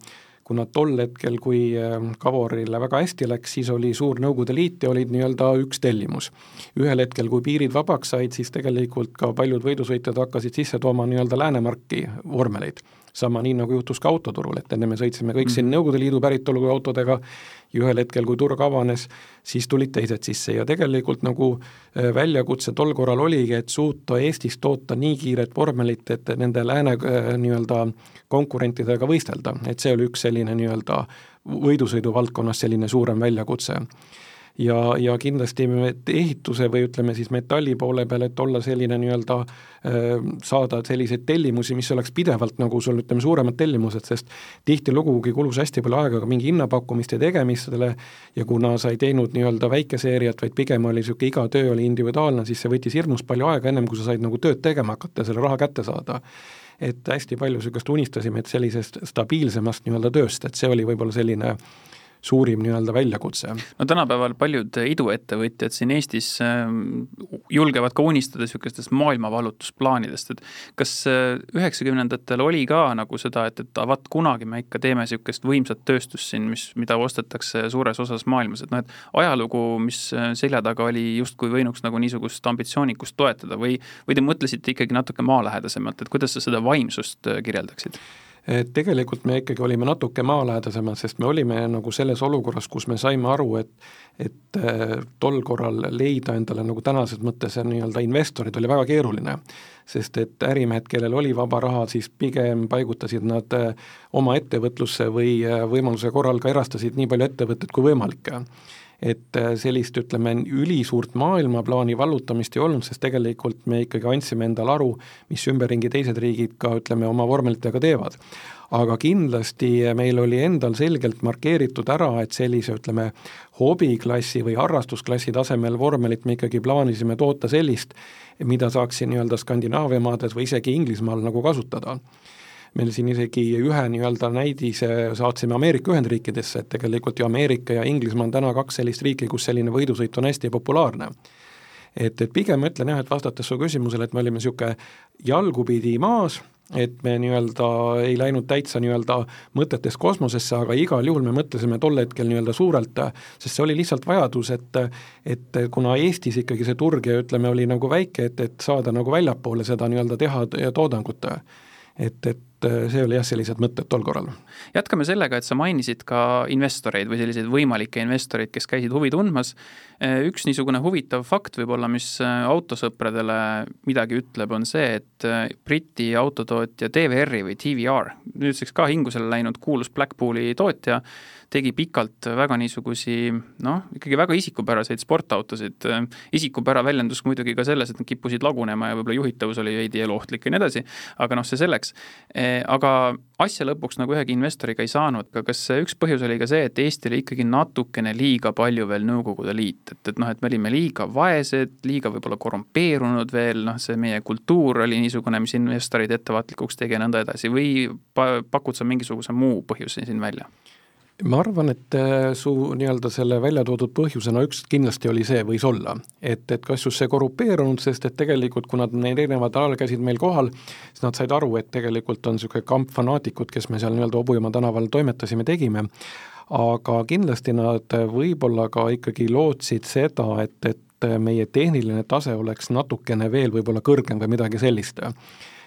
kuna tol hetkel, kui Kavorile väga hästi läks, siis oli suur Nõukogude Liit ja olid nii-öelda üks tellimus. ühel hetkel, kui piirid vabaks said, siis tegelikult ka paljud võidusõitjad hakkasid sisse tooma nii-öelda Läänemarki vormeleid sama nii, nagu juhtus ka autoturul, et enne me sõitsime kõik siin mhm. Nõukogude Liidu päritolu autodega ja ühel hetkel, kui turg avanes, siis tulid teised sisse ja tegelikult nagu äh, väljakutse tol korral oligi, et suuta Eestis toota nii kiiret vormelit, et nende lääne äh, nii-öelda konkurentidega võistelda, et see oli üks selline nii-öelda võidusõidu valdkonnas selline suurem väljakutse ja, ja kindlasti ehituse või ütleme siis metalli poole peal, et olla selline nii-öelda äh, saada selliseid tellimusi, mis oleks pidevalt nagu sul ütleme, suuremad tellimused, sest tihtilugugi kulus hästi palju aega ka mingi hinnapakkumiste tegemistele ja kuna sa ei teinud nii-öelda väikeseeriat, vaid pigem oli niisugune iga töö oli individuaalne, siis see võttis hirmus palju aega, ennem kui sa said nagu tööd tegema hakata ja selle raha kätte saada. Et hästi palju niisugust unistasime, et sellisest stabiilsemast nii-öelda tööst, et see oli võib-olla selline suurim nii-öelda väljakutse. no tänapäeval paljud iduettevõtjad siin Eestis ähm, julgevad ka unistada niisugustest maailmavallutusplaanidest, et kas äh, üheksakümnendatel oli ka nagu seda, et, et vaat kunagi me ikka teeme niisugust võimsat tööstust siin, mis, mida ostetakse suures osas maailmas, et noh, et ajalugu, mis äh, selja taga oli, justkui võinuks nagu niisugust ambitsioonikust toetada või, või te mõtlesite ikkagi natuke maalähedasemalt, et kuidas sa seda vaimsust äh, kirjeldaksid? Et tegelikult me ikkagi olime natuke maalähedasemad, sest me olime nagu selles olukorras, kus me saime aru, et et äh, tol korral leida endale nagu tänases mõttes nii-öelda investorid oli väga keeruline. sest et ärimehed, kellel oli vaba raha, siis pigem paigutasid nad äh, oma ettevõtlusse või äh, võimaluse korral ka erastasid nii palju ettevõtteid kui võimalik et äh, sellist, ütleme, ülisuurt maailmaplaani vallutamist ei olnud, sest tegelikult me ikkagi andsime endale aru, mis ümberringi teised riigid ka, ütleme, oma vormelitega teevad. aga kindlasti meil oli endal selgelt markeeritud ära, et sellise, ütleme, hobiklassi või harrastusklassi tasemel vormelit me ikkagi plaanisime toota sellist, mida saaks siin nii-öelda Skandinaavia maades või isegi Inglismaal nagu kasutada meil siin isegi ühe nii-öelda näidise saatsime Ameerika Ühendriikidesse, et tegelikult ju Ameerika ja Inglismaa on täna kaks sellist riiki, kus selline võidusõit on hästi populaarne. et, et pigem ma ütlen jah, et vastates su küsimusele, et me olime niisugune jalgupidi maas, et me nii-öelda ei läinud täitsa nii-öelda mõtetes kosmosesse, aga igal juhul me mõtlesime tol hetkel nii-öelda suurelt, sest see oli lihtsalt vajadus, et et kuna Eestis ikkagi see turg ja ütleme, oli nagu väike, et, et saada nagu väljapoole seda nii-öelda teha toodangut, et, et et see oli jah, sellised mõtted tol korral. jätkame sellega, et sa mainisid ka investoreid või selliseid võimalikke investoreid, kes käisid huvi tundmas. üks niisugune huvitav fakt võib-olla, mis autosõpradele midagi ütleb, on see, et Briti autotootja DVR-i või TVR, nüüdseks ka hingusele läinud kuulus Blackpooli tootja, tegi pikalt väga niisugusi noh, ikkagi väga isikupäraseid sportautosid. isikupära väljendus muidugi ka selles, et nad kippusid lagunema ja võib-olla juhitavus oli veidi eluohtlik ja nii edasi, aga noh, see selleks aga asja lõpuks nagu ühegi investoriga ei saanud, aga kas üks põhjus oli ka see, et Eesti oli ikkagi natukene liiga palju veel Nõukogude Liit, et, et noh, et me olime liiga vaesed, liiga võib-olla korrumpeerunud veel, noh, see meie kultuur oli niisugune, mis investoreid ettevaatlikuks tegi ja nõnda edasi või pa-, pakud sa mingisuguse muu põhjuse siin välja? Ma arvan, et äh, su nii-öelda selle välja toodud põhjusena üks kindlasti oli see, võis olla, et, et kas just see korrupeerunud, sest et tegelikult, kui nad need erinevad alal käisid meil kohal, siis nad said aru, et tegelikult on niisugune kamp fanaatikud, kes me seal nii-öelda Hobujamaa tänaval toimetasime, tegime, aga kindlasti nad võib-olla ka ikkagi lootsid seda, et, et meie tehniline tase oleks natukene veel võib-olla kõrgem või midagi sellist.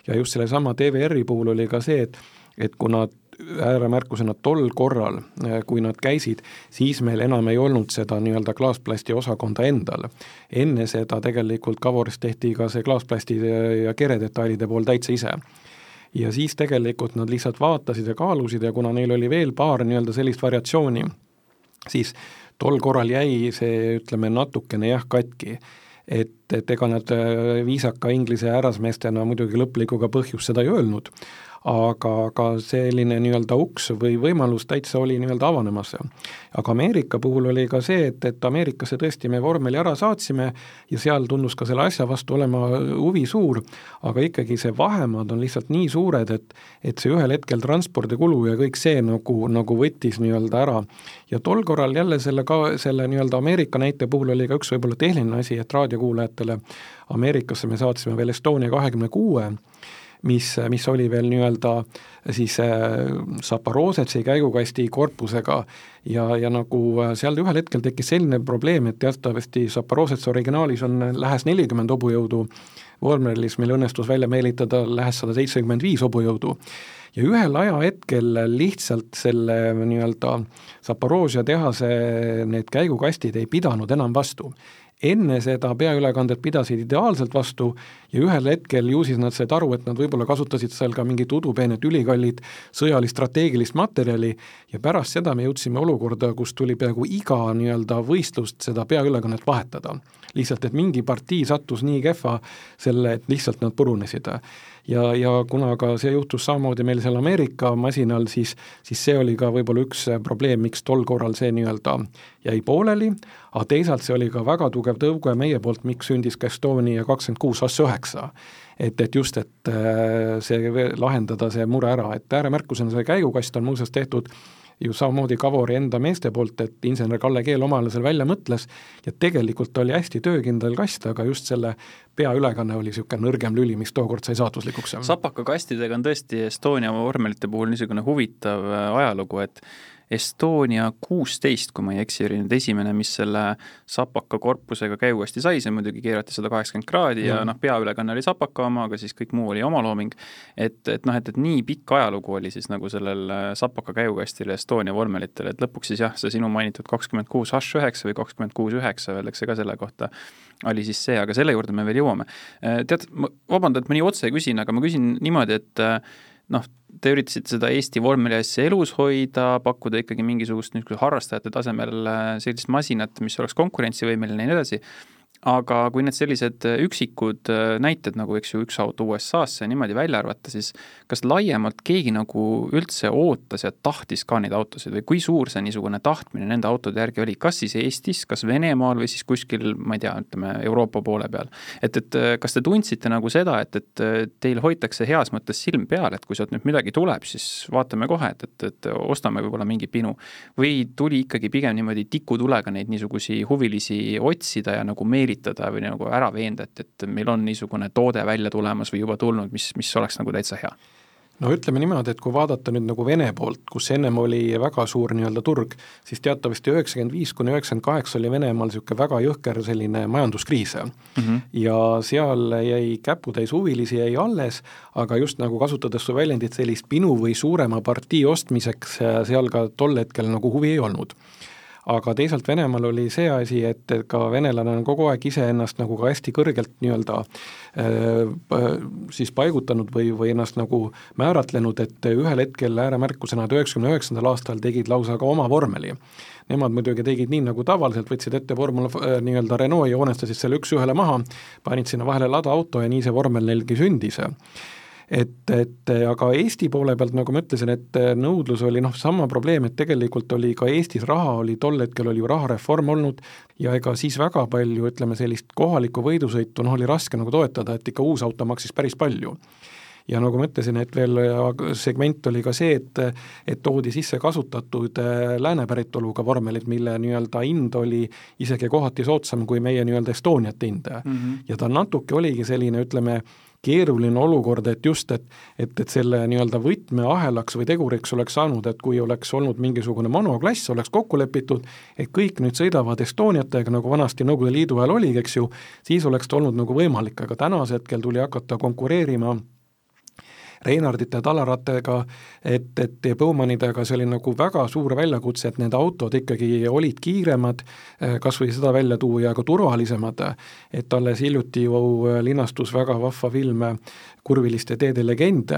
ja just sellesama TVR-i puhul oli ka see, et et kuna ääremärkusena tol korral, äh, kui nad käisid, siis meil enam ei olnud seda nii-öelda klaasplasti osakonda endal. enne seda tegelikult Kavoris tehti ka see klaasplasti ja keredetailide pool täitsa ise ja siis tegelikult nad lihtsalt vaatasid ja kaalusid ja kuna neil oli veel paar nii-öelda sellist variatsiooni, siis tol korral jäi see, ütleme, natukene jah, katki. et, et ega nad äh, viisaka inglise härrasmeestena muidugi lõplikku ka põhjust seda ei öelnud, aga, aga selline nii-öelda uks või võimalus täitsa oli nii-öelda avanemas. aga Ameerika puhul oli ka see, et, et Ameerikasse tõesti me vormeli ära saatsime ja seal tundus ka selle asja vastu olema huvi suur, aga ikkagi see vahemaad on lihtsalt nii suured, et et see ühel hetkel transpordikulu ja kõik see nagu, nagu võttis nii-öelda ära. ja tol korral jälle selle ka, selle nii-öelda Ameerika näite puhul oli ka üks võib-olla tehniline asi, et raadiokuulajatele Ameerikasse me saatsime veel Estonia kahekümne kuue, mis, mis oli veel nii-öelda siis Zaporozhetsi äh, käigukasti korpusega. Ja, ja nagu äh, seal ühel hetkel tekkis selline probleem, et teatavasti Zaporozhetsi originaalis on lähes nelikümmend hobujõudu, Vormeris meil õnnestus välja meelitada lähes sada seitsekümmend viis hobujõudu. Ja ühel ajahetkel lihtsalt selle nii-öelda Zaporožja tehase need käigukastid ei pidanud enam vastu enne seda peaülekandet pidasid ideaalselt vastu ja ühel hetkel ju siis nad said aru, et nad võib-olla kasutasid seal ka mingit udupeenet ülikallid sõjalist strateegilist materjali ja pärast seda me jõudsime olukorda, kus tuli peaaegu iga nii-öelda võistlust seda peaülekannet vahetada. lihtsalt, et mingi partii sattus nii kehva selle, et lihtsalt nad purunesid ja, ja kuna ka see juhtus samamoodi meil seal Ameerika masinal, siis, siis see oli ka võib-olla üks probleem, miks tol korral see nii-öelda jäi pooleli, aga teisalt see oli ka väga tugev tõuge meie poolt, miks sündis ka Estonia kakskümmend kuus AS üheksa. et, et just, et äh, see lahendada see mure ära, et ääremärkusena see käigukast on muuseas tehtud ju samamoodi Kavori enda meeste poolt, et insener Kalle Keel omale selle välja mõtles ja tegelikult oli hästi töökindel kast, aga just selle peaülekanne oli niisugune nõrgem lüli, mis tookord sai saatuslikuks. sapaka kastidega on tõesti Estonia vormelite puhul niisugune huvitav äh, ajalugu, et Estonia kuusteist, kui ma ei eksi, oli nüüd esimene, mis selle sapaka korpusega käiguhästi sai, see muidugi keerati sada kaheksakümmend kraadi ja, ja noh, peaülekanne oli sapaka oma, aga siis kõik muu oli omalooming. et, et noh, et, et nii pikk ajalugu oli siis nagu sellel äh, sapaka käiguhästil Estonia vormelitel, et lõpuks siis jah, see sinu mainitud kakskümmend kuus H üheksa või kakskümmend kuus üheksa öeldakse ka selle kohta, oli siis see, aga selle juurde me veel jõuame. Äh, tead, ma vabandan, et ma nii otse küsin, aga ma küsin niimoodi, et äh, noh, te üritasite seda Eesti vormeliasja elus hoida, pakkuda ikkagi mingisugust niisuguse harrastajate tasemel äh, sellist masinat, mis oleks konkurentsivõimeline ja nii edasi aga kui need sellised äh, üksikud äh, näited, nagu eks ju, üks auto USA-sse niimoodi välja arvata, siis kas laiemalt keegi nagu üldse ootas ja tahtis ka neid autosid või kui suur see niisugune tahtmine nende autode järgi oli, kas siis Eestis, kas Venemaal või siis kuskil, ma ei tea, ütleme Euroopa poole peal. et, et äh, kas te tundsite nagu seda, et, et teil hoitakse heas mõttes silm peal, et kui sealt nüüd midagi tuleb, siis vaatame kohe, et, et, et ostame võib-olla mingi pinu. või tuli ikkagi pigem niimoodi tikutulega neid niisugusi huvilisi otsida ja nagu meelitada meelitada või nagu ära veenda, et, et meil on niisugune toode välja tulemas või juba tulnud, mis, mis oleks nagu täitsa hea? no ütleme niimoodi, et kui vaadata nüüd nagu Vene poolt, kus ennem oli väga suur nii-öelda turg, siis teatavasti üheksakümmend viis kuni üheksakümmend kaheksa oli Venemaal niisugune väga jõhker selline majanduskriis mm. -hmm. ja seal jäi käputäis huvilisi jäi alles, aga just nagu kasutades su väljendit, sellist pinu või suurema partii ostmiseks seal ka tol hetkel nagu huvi ei olnud aga teisalt Venemaal oli see asi, et ka venelane on kogu aeg iseennast nagu ka hästi kõrgelt nii-öelda äh, siis paigutanud või, või ennast nagu määratlenud, et ühel hetkel ääremärkusena, et üheksakümne üheksandal aastal tegid lausa ka oma vormeli. Nemad muidugi tegid nii, nagu tavaliselt, võtsid ette vormel äh, nii-öelda Renault ja joonestasid selle üks-ühele maha, panid sinna vahele ladaauto ja nii see vormel neilgi sündis et, et aga Eesti poole pealt, nagu ma ütlesin, et nõudlus oli noh, sama probleem, et tegelikult oli ka Eestis raha, oli tol hetkel oli ju rahareform olnud ja ega siis väga palju, ütleme sellist kohalikku võidusõitu noh, oli raske nagu toetada, et ikka uus auto maksis päris palju ja nagu ma ütlesin, et veel segment oli ka see, et et toodi sisse kasutatud äh, lääne päritoluga vormelid, mille nii-öelda hind oli isegi kohati soodsam kui meie nii-öelda Estoniate hind mm. -hmm. ja ta natuke oligi selline, ütleme, keeruline olukord, et just, et et, et selle nii-öelda võtmeahelaks või teguriks oleks saanud, et kui oleks olnud mingisugune monoklass, oleks kokku lepitud, et kõik nüüd sõidavad Estoniatega, nagu vanasti Nõukogude Liidu ajal oligi, eks ju, siis oleks ta olnud nagu võimalik, aga tänasel hetkel tuli hakata konkureerima Reinardite ja Talarattega, et, et Bowmanidega see oli nagu väga suur väljakutse, et need autod ikkagi olid kiiremad, eh, kas või seda välja tuua, ja ka turvalisemad, et alles hiljuti ju linastus väga vahva film Kurviliste teede legend,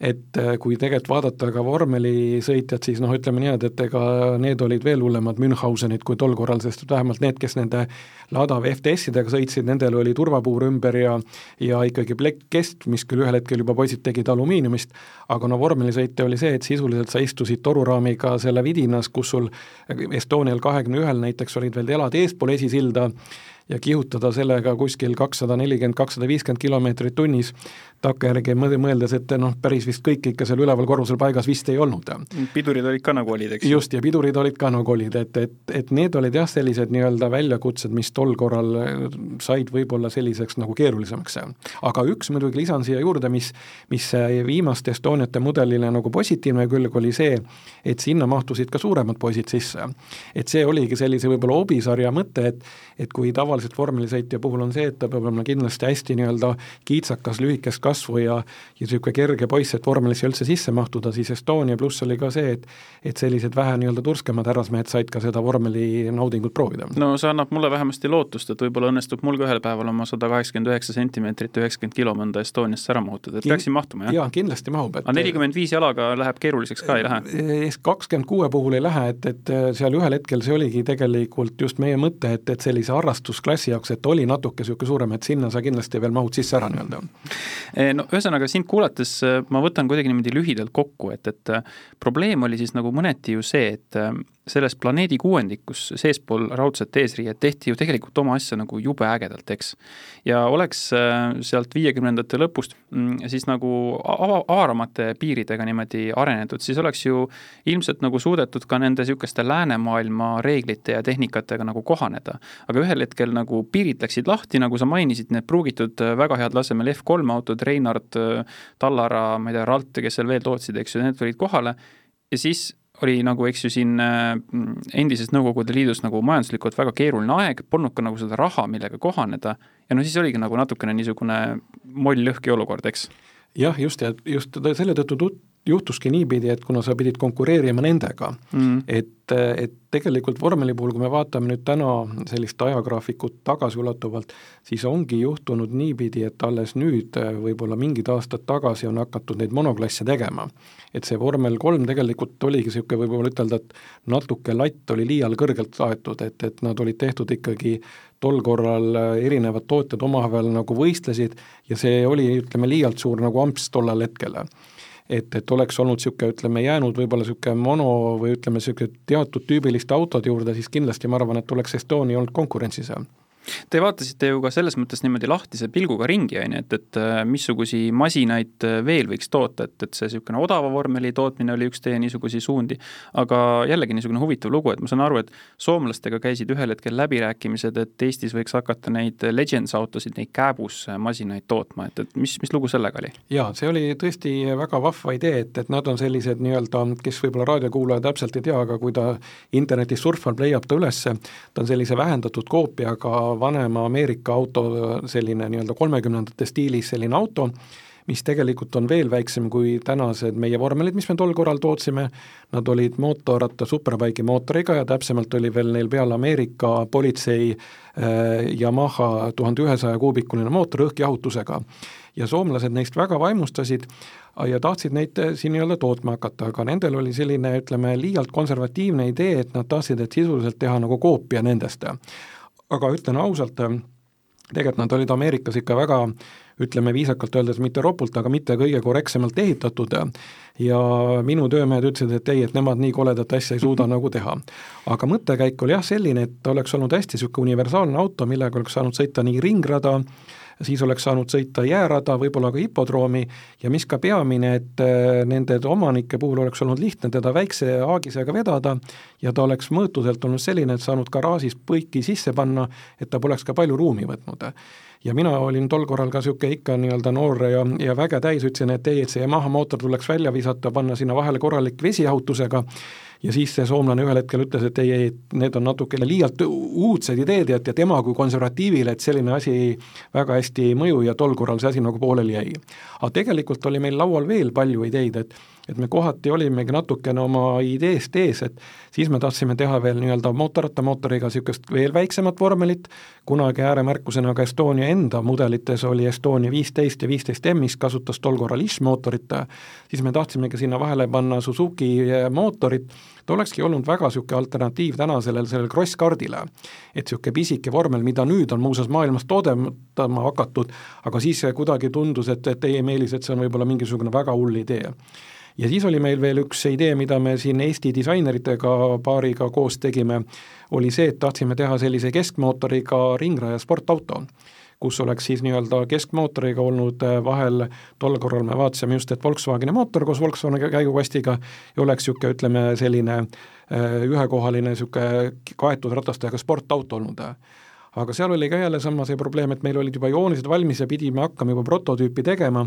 et äh, kui tegelikult vaadata ka vormelisõitjad, siis noh, ütleme niimoodi, et ega need olid veel hullemad Münchhausenid kui tol korral, sest vähemalt need, kes nende Lada FTS-idega sõitsid, nendel oli turvapuur ümber ja ja ikkagi plekk kest, mis küll ühel hetkel juba poisid tegid alumiiniumist, aga no vormelisõite oli see, et sisuliselt sa istusid toruraamiga selle vidinas, kus sul Estonial kahekümne ühel näiteks olid veel telad eespool esisilda, ja kihutada sellega kuskil kakssada nelikümmend, kakssada viiskümmend kilomeetrit tunnis, takkajärgi mõeldes, et noh, päris vist kõik ikka seal üleval korrusel paigas vist ei olnud. pidurid olid ka nagu olid, eks? just, ja pidurid olid ka nagu olid, et, et, et need olid jah, sellised nii-öelda väljakutsed, mis tol korral said võib-olla selliseks nagu keerulisemaks. aga üks muidugi lisan siia juurde, mis, mis viimaste Estoniate mudelile nagu positiivne külg oli see, et sinna mahtusid ka suuremad poisid sisse. et see oligi sellise võib-olla hobisarja mõte, et et kui tavaliselt vormelisõitja puhul on see, et ta peab olema kindlasti hästi nii-öelda kiitsakas, lühikest kasvu ja ja niisugune kerge poiss, et vormelisse üldse sisse mahtuda, siis Estonia pluss oli ka see, et et sellised vähe nii-öelda turskemad härrasmehed said ka seda vormeli naudingut proovida. no see annab mulle vähemasti lootust, et võib-olla õnnestub mul ka ühel päeval oma sada kaheksakümmend üheksa sentimeetrit ja üheksakümmend kilo mõnda Estoniasse ära mahutada, et peaksin mahtuma, jah? jaa, kindlasti mahub, et aga nelikümmend viis jalaga läheb keeruliseks ka, ei lähe? kakskümmend kuue puhul ei lähe, et, et seal ühel hetkel see oligi tegelikult just meie mõte, et, et sellise harrastusklassiga klassi jaoks, et oli natuke niisugune suurem, et sinna sa kindlasti veel mahud sisse ära nii-öelda. Eh, no ühesõnaga, sind kuulates eh, ma võtan kuidagi niimoodi lühidalt kokku, et, et eh, probleem oli siis nagu mõneti ju see, et selles planeedi kuuendikus seespool raudset eesriiet tehti ju tegelikult oma asja nagu jube ägedalt, eks. ja oleks sealt viiekümnendate lõpust mm, siis nagu ava-, avaramate piiridega niimoodi arenetud, siis oleks ju ilmselt nagu suudetud ka nende niisuguste läänemaailma reeglite ja tehnikatega nagu kohaneda. aga ühel hetkel nagu piirid läksid lahti, nagu sa mainisid, need pruugitud väga head lasemel F3 autod, Reinhard, Tallara, ma ei tea, Ralt, kes seal veel tootsid, eks ju, need tulid kohale. Ja siis oli nagu, eks ju, siin endises Nõukogude Liidus nagu majanduslikult väga keeruline aeg, polnud ka nagu seda raha, millega kohaneda. Ja no siis oligi nagu natukene niisugune moll-lõhki olukord, eks? Jah, just, ja just selle tõttu juhtuski niipidi, et kuna sa pidid konkureerima nendega mm., et, et tegelikult vormeli puhul, kui me vaatame nüüd täna sellist ajagraafikut tagasiulatuvalt, siis ongi juhtunud niipidi, et alles nüüd, võib-olla mingid aastad tagasi on hakatud neid monoklasse tegema. et see vormel kolm tegelikult oligi niisugune, võib-olla ütelda, et natuke latt oli liial kõrgelt aetud, et, et nad olid tehtud ikkagi tol korral erinevad tootjad omavahel nagu võistlesid ja see oli, ütleme, liialt suur nagu amps tollel hetkel et, et oleks olnud niisugune, ütleme, jäänud võib-olla niisugune mono või ütleme, niisugune teatud tüübiliste autode juurde, siis kindlasti ma arvan, et oleks Estonia olnud konkurentsis seal Te vaatasite ju ka selles mõttes niimoodi lahtise pilguga ringi, on ju, et, et äh, missugusi masinaid äh, veel võiks toota, et, et see niisugune odava vormeli tootmine oli üks teie niisuguseid suundi, aga jällegi niisugune huvitav lugu, et ma saan aru, et soomlastega käisid ühel hetkel läbirääkimised, et Eestis võiks hakata neid Legends autosid, neid kääbusmasinaid tootma, et, et mis, mis lugu sellega oli? jaa, see oli tõesti väga vahva idee, et, et nad on sellised nii-öelda, kes võib-olla raadiokuulaja täpselt ei tea, aga kui ta internetis surfab, leiab ta üles, ta on sellise vähendatud koopiaga vanema Ameerika auto, selline nii-öelda kolmekümnendate stiilis selline auto, mis tegelikult on veel väiksem kui tänased meie vormelid, mis me tol korral tootsime, nad olid mootorratta superbike'i mootoriga ja täpsemalt oli veel neil peal Ameerika politsei äh, Yamaha tuhande ühesaja kuubikuline mootor õhkjahutusega. ja soomlased neist väga vaimustasid ja tahtsid neid äh, siin nii-öelda tootma hakata, aga nendel oli selline, ütleme, liialt konservatiivne idee, et nad tahtsid, et sisuliselt teha nagu koopia nendest aga ütlen ausalt, tegelikult nad olid Ameerikas ikka väga ütleme viisakalt öeldes mitte ropult, aga mitte kõige korrektsemalt ehitatud ja minu töömehed ütlesid, et ei, et nemad nii koledat asja ei suuda nagu teha. aga mõttekäik oli jah selline, et oleks olnud hästi niisugune universaalne auto, millega oleks saanud sõita nii ringrada, siis oleks saanud sõita jäärada, võib-olla ka hipodroomi ja mis ka peamine, et äh, nende omanike puhul oleks olnud lihtne teda väikse aagisega vedada ja ta oleks mõõtuselt olnud selline, et saanud garaažis põiki sisse panna, et ta poleks ka palju ruumi võtnud. Ja mina olin tol korral ka niisugune ikka nii-öelda noor ja, ja väge täis, ütlesin, et ei, et see Yamaha mootor tuleks välja visata, panna sinna vahele korralik vesijahutusega ja siis see soomlane ühel hetkel ütles, et ei, ei, need on natukene liialt uudsed ideed ja et ja tema kui konservatiivile, et selline asi väga hästi ei mõju ja tol korral see asi nagu pooleli jäi. aga tegelikult oli meil laual veel palju ideid, et et me kohati olimegi natukene oma ideest ees, et siis me tahtsime teha veel nii-öelda mootorrattamootoriga niisugust veel väiksemat vormelit, kunagi ääremärkusena ka Estonia enda mudelites oli Estonia viisteist ja viisteist mis kasutas tol korral IS-mootorit, siis me tahtsimegi sinna vahele panna Suzuki mootorit, ta olekski olnud väga niisugune alternatiiv tänasele sellele crosskardile. et niisugune pisike vormel, mida nüüd on muuseas maailmas toodetama hakatud, aga siis kuidagi tundus, et, et ei, Meelis, et see on võib-olla mingisugune väga hull idee ja siis oli meil veel üks idee, mida me siin Eesti disaineritega paariga koos tegime, oli see, et tahtsime teha sellise keskmootoriga ringraja sportauto kus oleks siis nii-öelda keskmootoriga olnud äh, vahel, tol korral me vaatasime just, et Volkswageni mootor koos Volkswageni käigukastiga ja oleks niisugune, ütleme, selline äh, ühekohaline niisugune kaetud ratastega sportauto olnud aga seal oli ka jälle sama see probleem, et meil olid juba joonised valmis ja pidime hakkama juba prototüüpi tegema,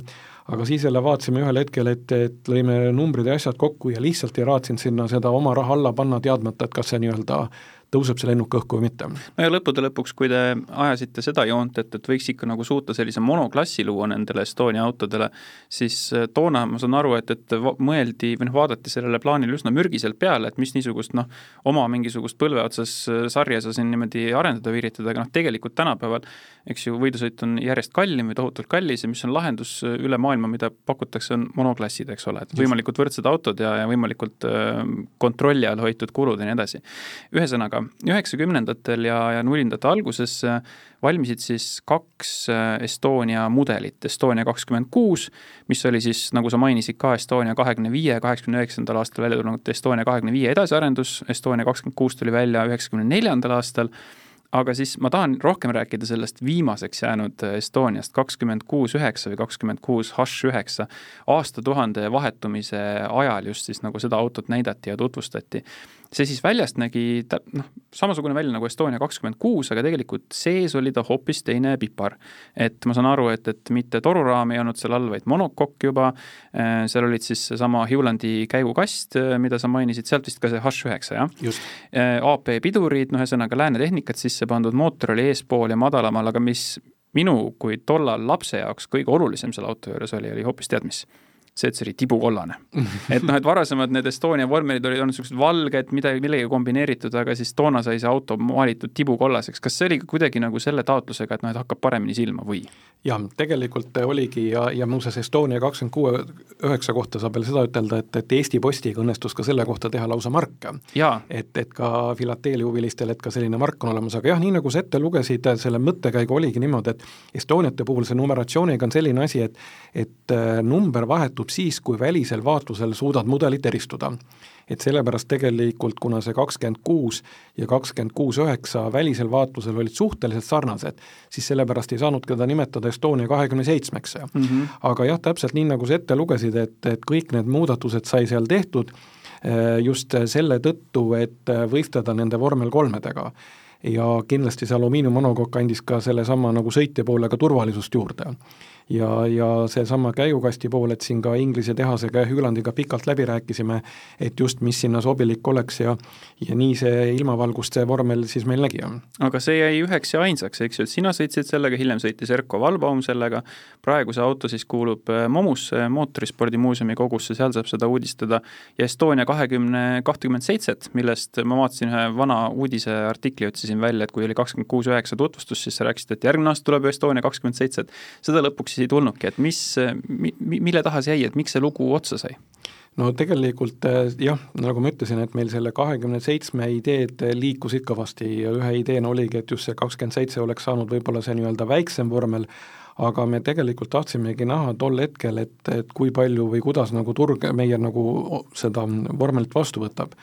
aga siis jälle vaatasime ühel hetkel, et, et lõime numbrid ja asjad kokku ja lihtsalt ei raatsinud sinna seda oma raha alla panna, teadmata, et kas see nii-öelda tõuseb see lennuk õhku või mitte. no ja lõppude lõpuks, kui te ajasite seda joont, et, et võiks ikka nagu suuta sellise monoklassi luua nendele Estonia autodele, siis äh, toona ma saan aru, et, et mõeldi või noh, vaadati sellele plaanile üsna mürgiselt peale, et mis niisugust noh, oma mingisugust põlve otsas äh, sarja sa siin niimoodi arendada üritada, aga noh, tegelikult tänapäeval eks ju, võidusõit on järjest kallim või tohutult kallis ja mis on lahendus äh, üle maailma, mida pakutakse, on monoklassid, eks ole, et võimalikult võrdsed autod ja, ja võimalikult kontrolli all hoitud kulud ja nii edasi. ühesõnaga, aga üheksakümnendatel ja, ja nullindate alguses valmisid siis kaks Estonia mudelit, Estonia kakskümmend kuus, mis oli siis, nagu sa mainisid ka, Estonia kahekümne viie, kaheksakümne üheksandal aastal välja tulnud Estonia kahekümne viie edasiarendus, Estonia kakskümmend kuus tuli välja üheksakümne neljandal aastal. Aga siis ma tahan rohkem rääkida sellest viimaseks jäänud Estoniast, kakskümmend kuus üheksa või kakskümmend kuus Hush üheksa, aastatuhande vahetumise ajal just siis nagu seda autot näidati ja tutvustati see siis väljast nägi tä-, noh, samasugune välja nagu Estonia kakskümmend kuus, aga tegelikult sees oli ta hoopis teine pipar. et ma saan aru, et, et mitte toruraam ei olnud seal all, vaid monokokk juba, äh, seal olid siis seesama Hewlandi käigukast, äh, mida sa mainisid, sealt vist ka see Hush üheksa, jah? Äh, AP pidurid, noh, ühesõnaga lääne tehnikat sisse pandud, mootor oli eespool ja madalamal, aga mis minu kui tollal lapse jaoks kõige olulisem selle auto juures oli, oli hoopis tead mis see, et see oli tibukollane. et noh, et varasemad need Estonia vormelid olid olnud niisugused valged, midagi, millegagi kombineeritud, aga siis toona sai see auto maalitud tibukollaseks. kas see oli kuidagi nagu selle taotlusega, et noh, et hakkab paremini silma või? jah, tegelikult oligi ja, ja muuseas Estonia kakskümmend kuue üheksa kohta saab veel seda ütelda, et, et Eesti Postiga õnnestus ka selle kohta teha lausa mark. et, et ka filateelihuvilistel, et ka selline mark on olemas, aga jah, nii nagu sa ette lugesid, selle mõttekäigu oligi niimoodi, et Estoniate puhul see numeratsiooniga on selline asi, et et äh, number vahetub siis, kui välisel vaatlusel suudad mudelit eristuda et sellepärast tegelikult, kuna see kakskümmend kuus ja kakskümmend kuus üheksa välisel vaatlusel olid suhteliselt sarnased, siis sellepärast ei saanud teda nimetada Estonia kahekümne seitsmeks mm. -hmm. aga jah, täpselt nii, nagu sa ette lugesid, et, et kõik need muudatused sai seal tehtud eh, just selle tõttu, et võistleda nende vormel kolmedega ja kindlasti see alumiiniummonokokk andis ka sellesama nagu sõitja poole ka turvalisust juurde ja, ja seesama käigukasti pool, et siin ka Inglise tehasega ja Hüülandiga pikalt läbi rääkisime, et just, mis sinna sobilik oleks ja ja nii see ilmavalgust see vormel siis meil nägi. aga see jäi üheks ja ainsaks, eks ju, et sina sõitsid sellega, hiljem sõitis Erko Valbaum sellega, praegu see auto siis kuulub äh, Momusse, mootorispordimuuseumi kogusse, seal saab seda uudistada, ja Estonia kahekümne, kahtekümmet seitset, millest ma vaatasin ühe vana uudiseartikli, otsisin välja, et kui oli kakskümmend kuus üheksa tutvustus, siis sa rääkisid, et järgmine aasta tuleb Estonia kakskümmend seitse, et seda lõpuks siis ei tulnudki, et mis mi,, mille taha see jäi, et miks see lugu otsa sai? no tegelikult äh, jah, nagu ma ütlesin, et meil selle kahekümne seitsme ideed liikusid kõvasti ja ühe ideena oligi, et just see kakskümmend seitse oleks saanud võib-olla see nii-öelda väiksem vormel, aga me tegelikult tahtsimegi näha tol hetkel, et, et kui palju või kuidas nagu turg meie nagu seda vormelit vastu võtab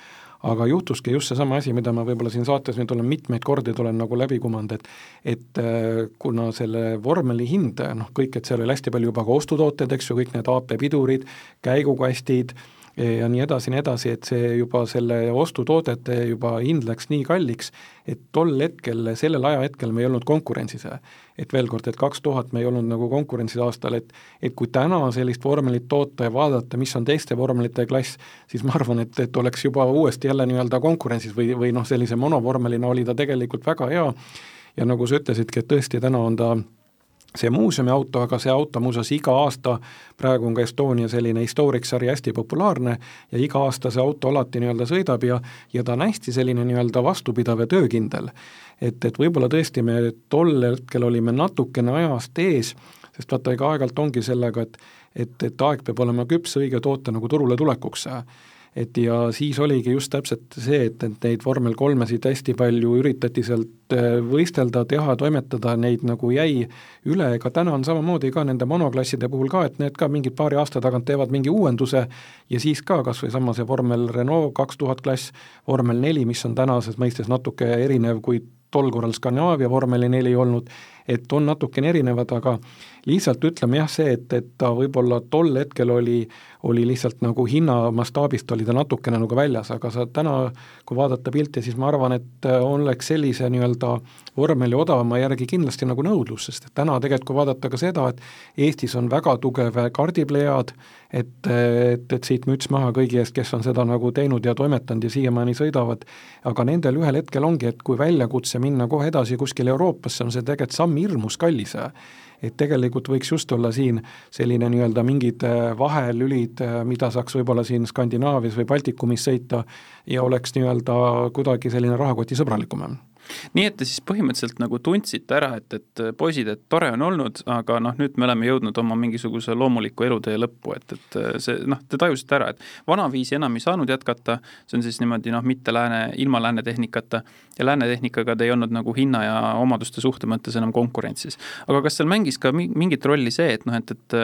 aga juhtuski just seesama asi, mida ma võib-olla siin saates nüüd olen mitmeid kordi olen nagu läbi kumanud, et et äh, kuna selle vormeli hind, noh kõik, et seal oli hästi palju juba ka ostutooted, eks ju, kõik need AP pidurid, käigukastid, ja nii edasi, nii edasi, et see juba selle ostutoodete juba hind läks nii kalliks, et tol hetkel, sellel ajahetkel me ei olnud konkurentsis. et veel kord, et kaks tuhat me ei olnud nagu konkurentsis aastal, et et kui täna sellist vormelit toota ja vaadata, mis on teiste vormelite klass, siis ma arvan, et, et oleks juba uuesti jälle nii-öelda konkurentsis või, või noh, sellise monovormelina oli ta tegelikult väga hea ja nagu sa ütlesidki, et tõesti, täna on ta see muuseumi auto, aga see auto muuseas iga aasta, praegu on ka Estonia selline Historics sari hästi populaarne ja iga aasta see auto alati nii-öelda sõidab ja ja ta on hästi selline nii-öelda vastupidav ja töökindel. et, et võib-olla tõesti me tol hetkel olime natukene ajast ees, sest vaata, ega aeg-ajalt ongi sellega, et et, et aeg peab olema küps õige toote nagu turule tulekuks et ja siis oligi just täpselt see, et, et neid vormel kolmesid hästi palju üritati sealt äh, võistelda, teha, toimetada, neid nagu jäi üle, ega täna on samamoodi ka nende monoklasside puhul ka, et need ka mingi paari aasta tagant teevad mingi uuenduse ja siis ka kas või sama see vormel Renault kaks tuhat klass, vormel neli, mis on tänases mõistes natuke erinev kui tol korral Skandinaavia vormeli neli olnud, et on natukene erinevad, aga lihtsalt ütleme jah, see, et, et ta võib-olla tol hetkel oli, oli lihtsalt nagu hinna mastaabist oli ta natukene nagu väljas, aga sa täna, kui vaadata pilte, siis ma arvan, et oleks sellise nii-öelda vormeli odavama järgi kindlasti nagu nõudlus, sest et täna tegelikult, kui vaadata ka seda, et Eestis on väga tugev kardiplejaad, et, et, et siit müts maha kõigi eest, kes on seda nagu teinud ja toimetanud ja siiamaani sõidavad, aga nendel ühel hetkel ongi, et kui väljakutse minna kohe edasi kuskile Euroopasse, on see tegelikult samm hirmus kallis et tegelikult võiks just olla siin selline nii-öelda mingid äh, vahelülid, äh, mida saaks võib-olla siin Skandinaavias või Baltikumis sõita ja oleks nii-öelda kuidagi selline rahakotisõbralikum nii et te siis põhimõtteliselt nagu tundsite ära, et, et poisid, et tore on olnud, aga noh, nüüd me oleme jõudnud oma mingisuguse loomuliku elutee lõppu, et, et see noh, te tajusite ära, et vanaviisi enam ei saanud jätkata, see on siis niimoodi noh, mitte lääne, ilma lääne tehnikata, ja lääne tehnikaga te ei olnud nagu hinna ja omaduste suhte mõttes enam konkurentsis. aga kas seal mängis ka mingit rolli see, et noh, et, et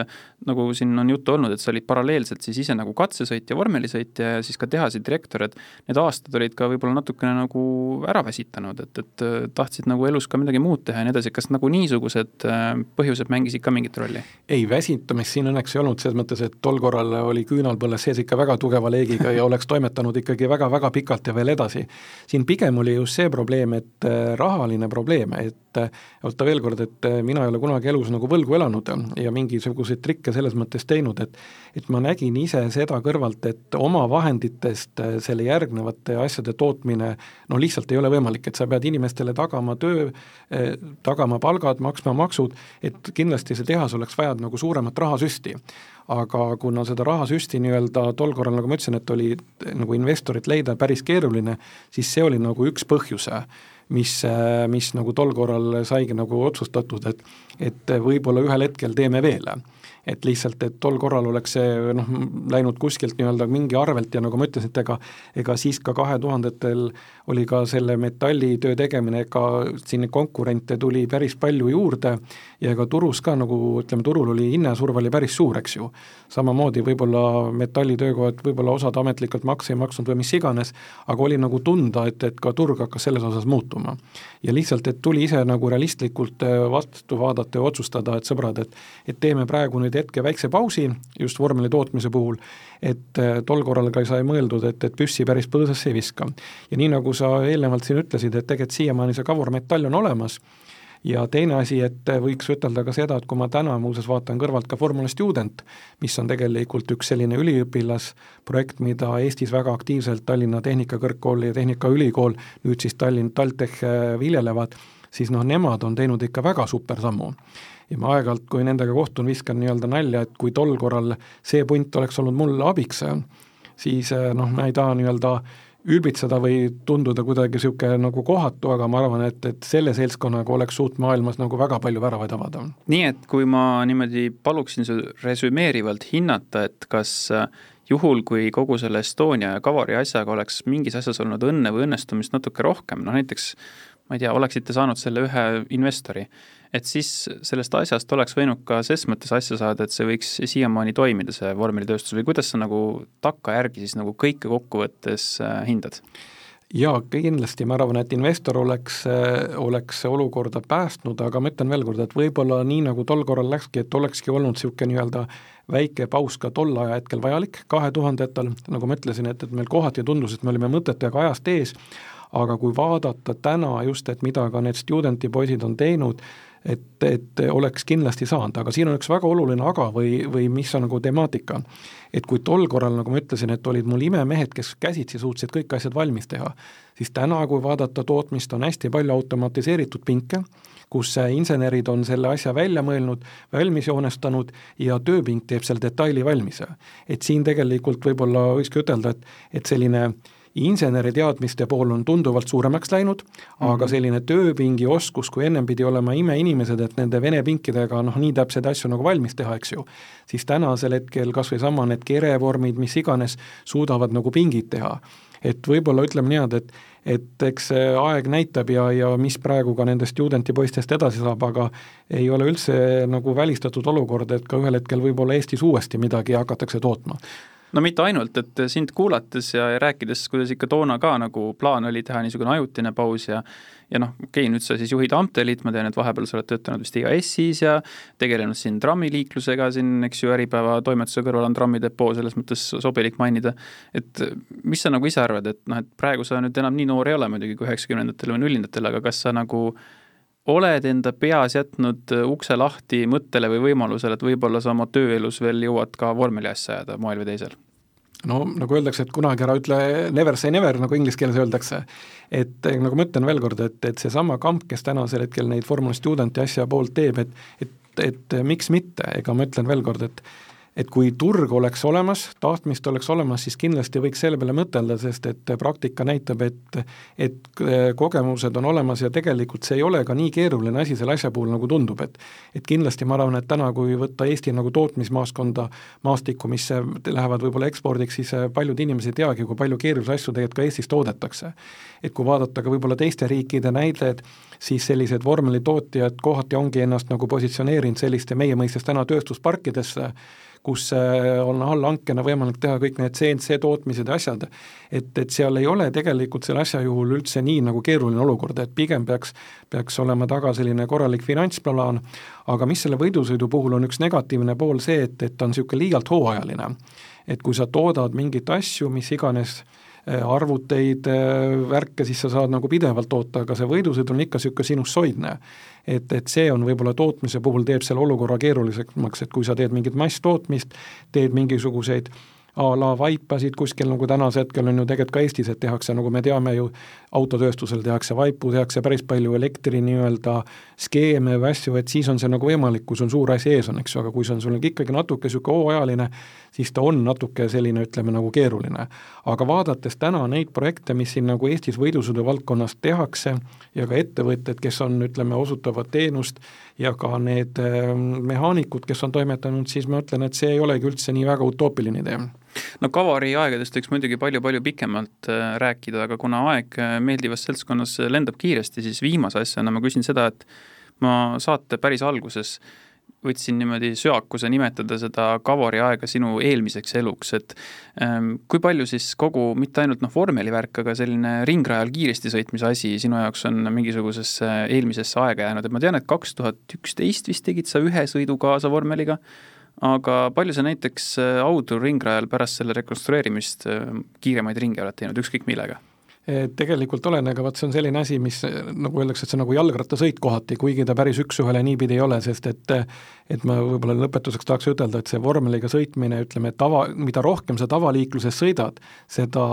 nagu siin on juttu olnud, et sa olid paralleelselt siis ise nagu katsesõitja, vormelisõitja ja siis ka tehase direktor, et need aastad olid ka võib-olla natukene nagu ära väsitanud, et, et tahtsid nagu elus ka midagi muud teha ja nii edasi, kas nagu niisugused äh, põhjused mängisid ka mingit rolli? ei, väsitamist siin õnneks ei olnud, selles mõttes, et tol korral oli küünalpõlles sees ikka väga tugeva leegiga ja oleks toimetanud ikkagi väga-väga pikalt ja veel edasi. siin pigem oli just see probleem, et äh, rahaline probleem, et võtta veel kord, et mina ei ole kunagi elus nagu võlgu elanud ja mingisuguseid trikke selles mõttes teinud, et et ma nägin ise seda kõrvalt, et oma vahenditest selle järgnevate asjade tootmine no lihtsalt ei ole võimalik, et sa pead inimestele tagama töö, tagama palgad, maksma maksud, et kindlasti see tehas oleks vaja nagu suuremat rahasüsti. Aga kuna seda rahasüsti nii-öelda tol korral, nagu ma ütlesin, et oli nagu investorit leida päris keeruline, siis see oli nagu üks põhjus mis, mis nagu tol korral saigi nagu otsustatud, et et võib-olla ühel hetkel teeme veel et lihtsalt, et tol korral oleks see noh, läinud kuskilt nii-öelda mingi arvelt ja nagu ma ütlesin, et ega ega siis ka kahe tuhandetel oli ka selle metallitöö tegemine, ega siin konkurente tuli päris palju juurde ja ega turus ka nagu ütleme, turul oli hinnasurve oli päris suur, eks ju. samamoodi võib-olla metallitöökohad, võib-olla osad ametlikult makse ei maksnud või mis iganes, aga oli nagu tunda, et, et ka turg hakkas selles osas muutuma. ja lihtsalt, et tuli ise nagu realistlikult vastu vaadata ja otsustada, et sõbrad, et et teeme praegu nüüd hetke väikse pausi just vormeli tootmise puhul, et äh, tol korral ka sai mõeldud, et, et püssi päris põõsasse ei viska. ja nii, nagu sa eelnevalt siin ütlesid, et tegelikult siiamaani see kavormetall on olemas, ja teine asi, et võiks ütelda ka seda, et kui ma täna muuseas vaatan kõrvalt ka Formula Student, mis on tegelikult üks selline üliõpilasprojekt, mida Eestis väga aktiivselt Tallinna Tehnikakõrgkool ja Tehnikaülikool, nüüd siis Tallinn TalTech äh, viljelevad, siis noh, nemad on teinud ikka väga super sammu ja ma aeg-ajalt, kui nendega kohtun, viskan nii-öelda nalja, et kui tol korral see punt oleks olnud mulle abiks, siis eh, noh, ma ei taha nii-öelda ülbitseda või tunduda kuidagi niisugune nagu kohatu, aga ma arvan, et, et selle seltskonnaga oleks suut maailmas nagu väga palju väravaid avada. nii et kui ma niimoodi paluksin sul resümeerivalt hinnata, et kas eh, juhul, kui kogu selle Estonia ja Kavari asjaga oleks mingis asjas olnud õnne või õnnestumist natuke rohkem, noh näiteks ma ei tea, oleksite saanud selle ühe investori, et siis sellest asjast oleks võinud ka ses mõttes asja saada, et see võiks siiamaani toimida, see vormelitööstus, või kuidas sa nagu takkajärgi siis nagu kõike kokkuvõttes äh, hindad? jaa, kindlasti ma arvan, et investor oleks, äh, oleks olukorda päästnud, aga ma ütlen veel kord, et võib-olla nii, nagu tol korral läkski, et olekski olnud niisugune nii-öelda väike paus ka tol ajahetkel vajalik, kahe tuhandetel, nagu ma ütlesin, et, et meil kohati tundus, et me olime mõtetega ajast ees, aga kui vaadata täna just, et mida ka need studenti poisid on teinud, et, et oleks kindlasti saanud, aga siin on üks väga oluline aga või, või mis on nagu temaatika. et kui tol korral, nagu ma ütlesin, et olid mul imemehed, kes käsitsi suutsid kõik asjad valmis teha, siis täna, kui vaadata tootmist, on hästi palju automatiseeritud pinke, kus insenerid on selle asja välja mõelnud, valmis joonestanud ja tööpink teeb selle detaili valmis. et siin tegelikult võib-olla võikski ütelda, et, et selline äh, inseneri teadmiste pool on tunduvalt suuremaks läinud mm, -hmm. aga mhm. selline tööpingi oskus, kui ennem pidi olema imeinimesed, et nende vene pinkidega noh, nii täpseid asju nagu valmis teha, eks ju, siis tänasel hetkel kas või sama need kerevormid, mis iganes, suudavad nagu pingid teha. et võib-olla ütleme niimoodi, et et eks see aeg näitab ja, ja mis praegu ka nendest studentipoistest edasi saab, aga ei ole üldse nagu välistatud olukord, et ka ühel hetkel võib-olla Eestis uuesti midagi hakatakse tootma no mitte ainult, et sind kuulates ja, ja rääkides, kuidas ikka toona ka nagu plaan oli teha niisugune ajutine paus ja ja noh, okei okay,, nüüd sa siis juhid Amtelit, ma tean, et vahepeal sa oled töötanud vist EAS-is ja tegelenud siin trammiliiklusega siin, eks ju, Äripäeva toimetuse kõrval on trammidepoo, selles mõttes sobilik mainida. et mis sa nagu ise arvad, et noh, et praegu sa nüüd enam nii noor ei ole muidugi kui üheksakümnendatel või nullindatel, aga kas sa nagu oled enda peas jätnud äh, ukse lahti mõttele või võimalusele, et võib-olla sa oma tööelus veel jõuad ka vormeli asja ajada moel või teisel? no nagu öeldakse, et kunagi ära ütle never say never, nagu inglise keeles öeldakse. et eh, nagu ma ütlen veel kord, et, et seesama kamp, kes tänasel hetkel neid Formula Studenti asja poolt teeb, et et, et miks mitte, ega ma ütlen veel kord, et et kui turg oleks olemas, tahtmist oleks olemas, siis kindlasti võiks selle peale mõtelda, sest et praktika näitab, et et kogemused on olemas ja tegelikult see ei ole ka nii keeruline asi selle asja puhul, nagu tundub, et et kindlasti ma arvan, et täna, kui võtta Eesti nagu tootmismaaskonda, maastikku, mis lähevad võib-olla ekspordiks, siis paljud inimesed ei teagi, kui palju keerulisi asju tegelikult ka Eestis toodetakse. et kui vaadata ka võib-olla teiste riikide näited, siis sellised vormelitootjad kohati ongi ennast nagu positsioneerinud selliste meie mõistes täna tööstusparkidesse, kus äh, on allhankena võimalik teha kõik need CNC tootmised ja asjad, et, et seal ei ole tegelikult selle asja juhul üldse nii nagu keeruline olukord, et pigem peaks, peaks olema taga selline korralik finantsplaan, aga mis selle võidusõidu puhul on üks negatiivne pool see, et, et ta on niisugune liialt hooajaline. et kui sa toodad mingeid asju, mis iganes äh, arvuteid, äh, värke, siis sa saad nagu pidevalt toota, aga see võidusõit on ikka niisugune sinussoidne et, et see on võib-olla tootmise puhul teeb selle olukorra keerulisemaks, et kui sa teed mingit masstootmist, teed mingisuguseid a la vaipasid kuskil, nagu tänasel hetkel on ju tegelikult ka Eestis, et tehakse, nagu me teame ju, autotööstusel tehakse vaipu, tehakse päris palju elektri nii-öelda skeeme või asju, et siis on see nagu võimalik, kui sul suur asi ees on, eks ju, aga kui see on sul ikkagi natuke niisugune hooajaline, siis ta on natuke selline, ütleme nagu keeruline. aga vaadates täna neid projekte, mis siin nagu Eestis võidusõidu valdkonnas tehakse ja ka ettevõtted, kes on, ütleme, osutavad teenust ja ka need ähm, mehaanikud, kes on toimetanud, siis ma ütlen, et see ei olegi üldse nii väga utoopiline idee no Kavari aegadest võiks muidugi palju-palju pikemalt äh, rääkida, aga kuna aeg äh, meeldivas seltskonnas lendab kiiresti, siis viimase asjana ma küsin seda, et ma saate päris alguses võtsin niimoodi söakuse nimetada seda Kavari aega sinu eelmiseks eluks, et ähm, kui palju siis kogu, mitte ainult noh, vormelivärk, aga selline ringrajal kiiresti sõitmise asi sinu jaoks on mingisugusesse eelmisesse aega jäänud, et ma tean, et kaks tuhat üksteist vist tegid sa ühe sõidu kaasa vormeliga, aga palju sa näiteks äh, Audur ringrajal pärast selle rekonstrueerimist äh, kiiremaid ringe oled teinud, ükskõik millega? tegelikult olen, aga vot see on selline asi, mis nagu öeldakse, et see on nagu jalgrattasõit kohati, kuigi ta päris üks-ühele niipidi ei ole, sest et et ma võib-olla lõpetuseks tahaks ütelda, et see vormeliga sõitmine, ütleme, tava, mida rohkem sa tavaliikluses sõidad, seda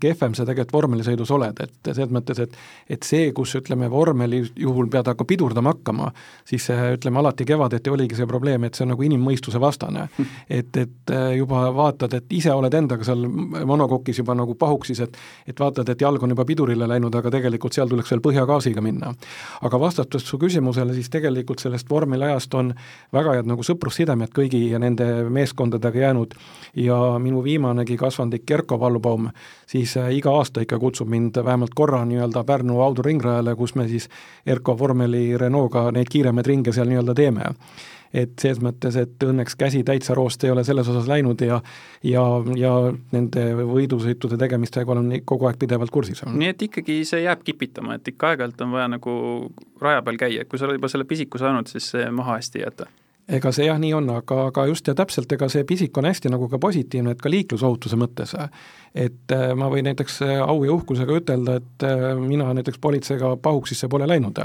kehvem sa tegelikult vormelisõidus oled, et selles mõttes, et et see, kus ütleme, vormeli juhul pead aga pidurdama hakkama, siis ütleme, alati kevadeti oligi see probleem, et see on nagu inimmõistuse vastane. et, et juba vaatad, et ise oled endaga seal monokokis juba nagu pahuksis, et et vaatad, et jalg on juba pidurile läinud, aga tegelikult seal tuleks veel põhjagaasiga minna. aga vastates su küsimusele, siis tegelikult sellest vormeliajast on väga head nagu sõprussidemed kõigi nende meeskondadega jäänud. Ja minu viimanegi kasvandik Kerko Vallubaum siis äh, iga aasta ikka kutsub mind vähemalt korra nii-öelda Pärnu autoringrajale, kus me siis Erko vormeli Renault'ga neid kiiremaid ringe seal nii-öelda teeme. Et selles mõttes, et õnneks käsi täitsa roost ei ole selles osas läinud ja ja, ja nende võidusõitude tegemistega olen kogu aeg pidevalt kursis. nii et ikkagi see jääb kipitama, et ikka aeg-ajalt on vaja nagu raja peal käia, et kui sa oled juba selle pisiku saanud, siis see maha hästi ei jäta ega see jah, nii on, aga, aga just ja täpselt, ega see pisik on hästi nagu ka positiivne, et ka liiklusohutuse mõttes. et äh, ma võin näiteks äh, au ja uhkusega ütelda, et äh, mina näiteks politseiga pahuksisse pole läinud.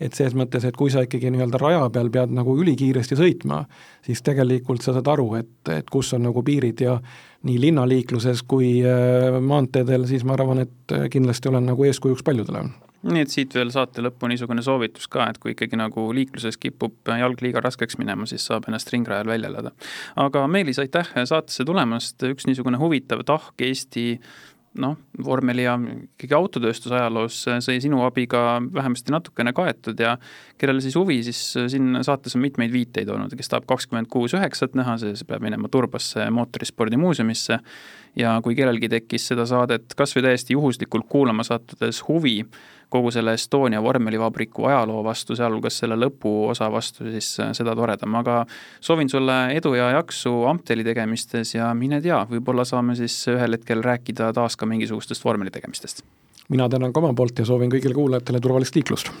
et selles mõttes, et kui sa ikkagi nii-öelda raja peal pead nagu ülikiiresti sõitma, siis tegelikult sa saad aru, et, et kus on nagu piirid ja nii linnaliikluses kui maanteedel, siis ma arvan, et kindlasti olen nagu eeskujuks paljudele nii et siit veel saate lõppu niisugune soovitus ka, et kui ikkagi nagu liikluses kipub jalg liiga raskeks minema, siis saab ennast ringrajal välja elada. aga Meelis, aitäh saatesse tulemast, üks niisugune huvitav tahk Eesti noh, vormeli ja ikkagi autotööstuse ajaloos sai sinu abiga vähemasti natukene kaetud ja kellel siis huvi, siis siin saates on mitmeid viiteid olnud, kes tahab kakskümmend kuus üheksat näha, see peab minema Turbasse mootorispordimuuseumisse. Ja kui kellelgi tekkis seda saadet kas või täiesti juhuslikult kuulama sattudes huvi kogu selle Estonia vormelivabriku ajaloo vastu, sealhulgas selle lõpuosa vastu, siis äh, seda toredam, aga soovin sulle edu ja jaksu Amteli tegemistes ja mine tea, võib-olla saame siis ühel hetkel rääkida taas ka mingisugustest vormeli tegemistest. mina tänan ka oma poolt ja soovin kõigile kuulajatele turvalist liiklust!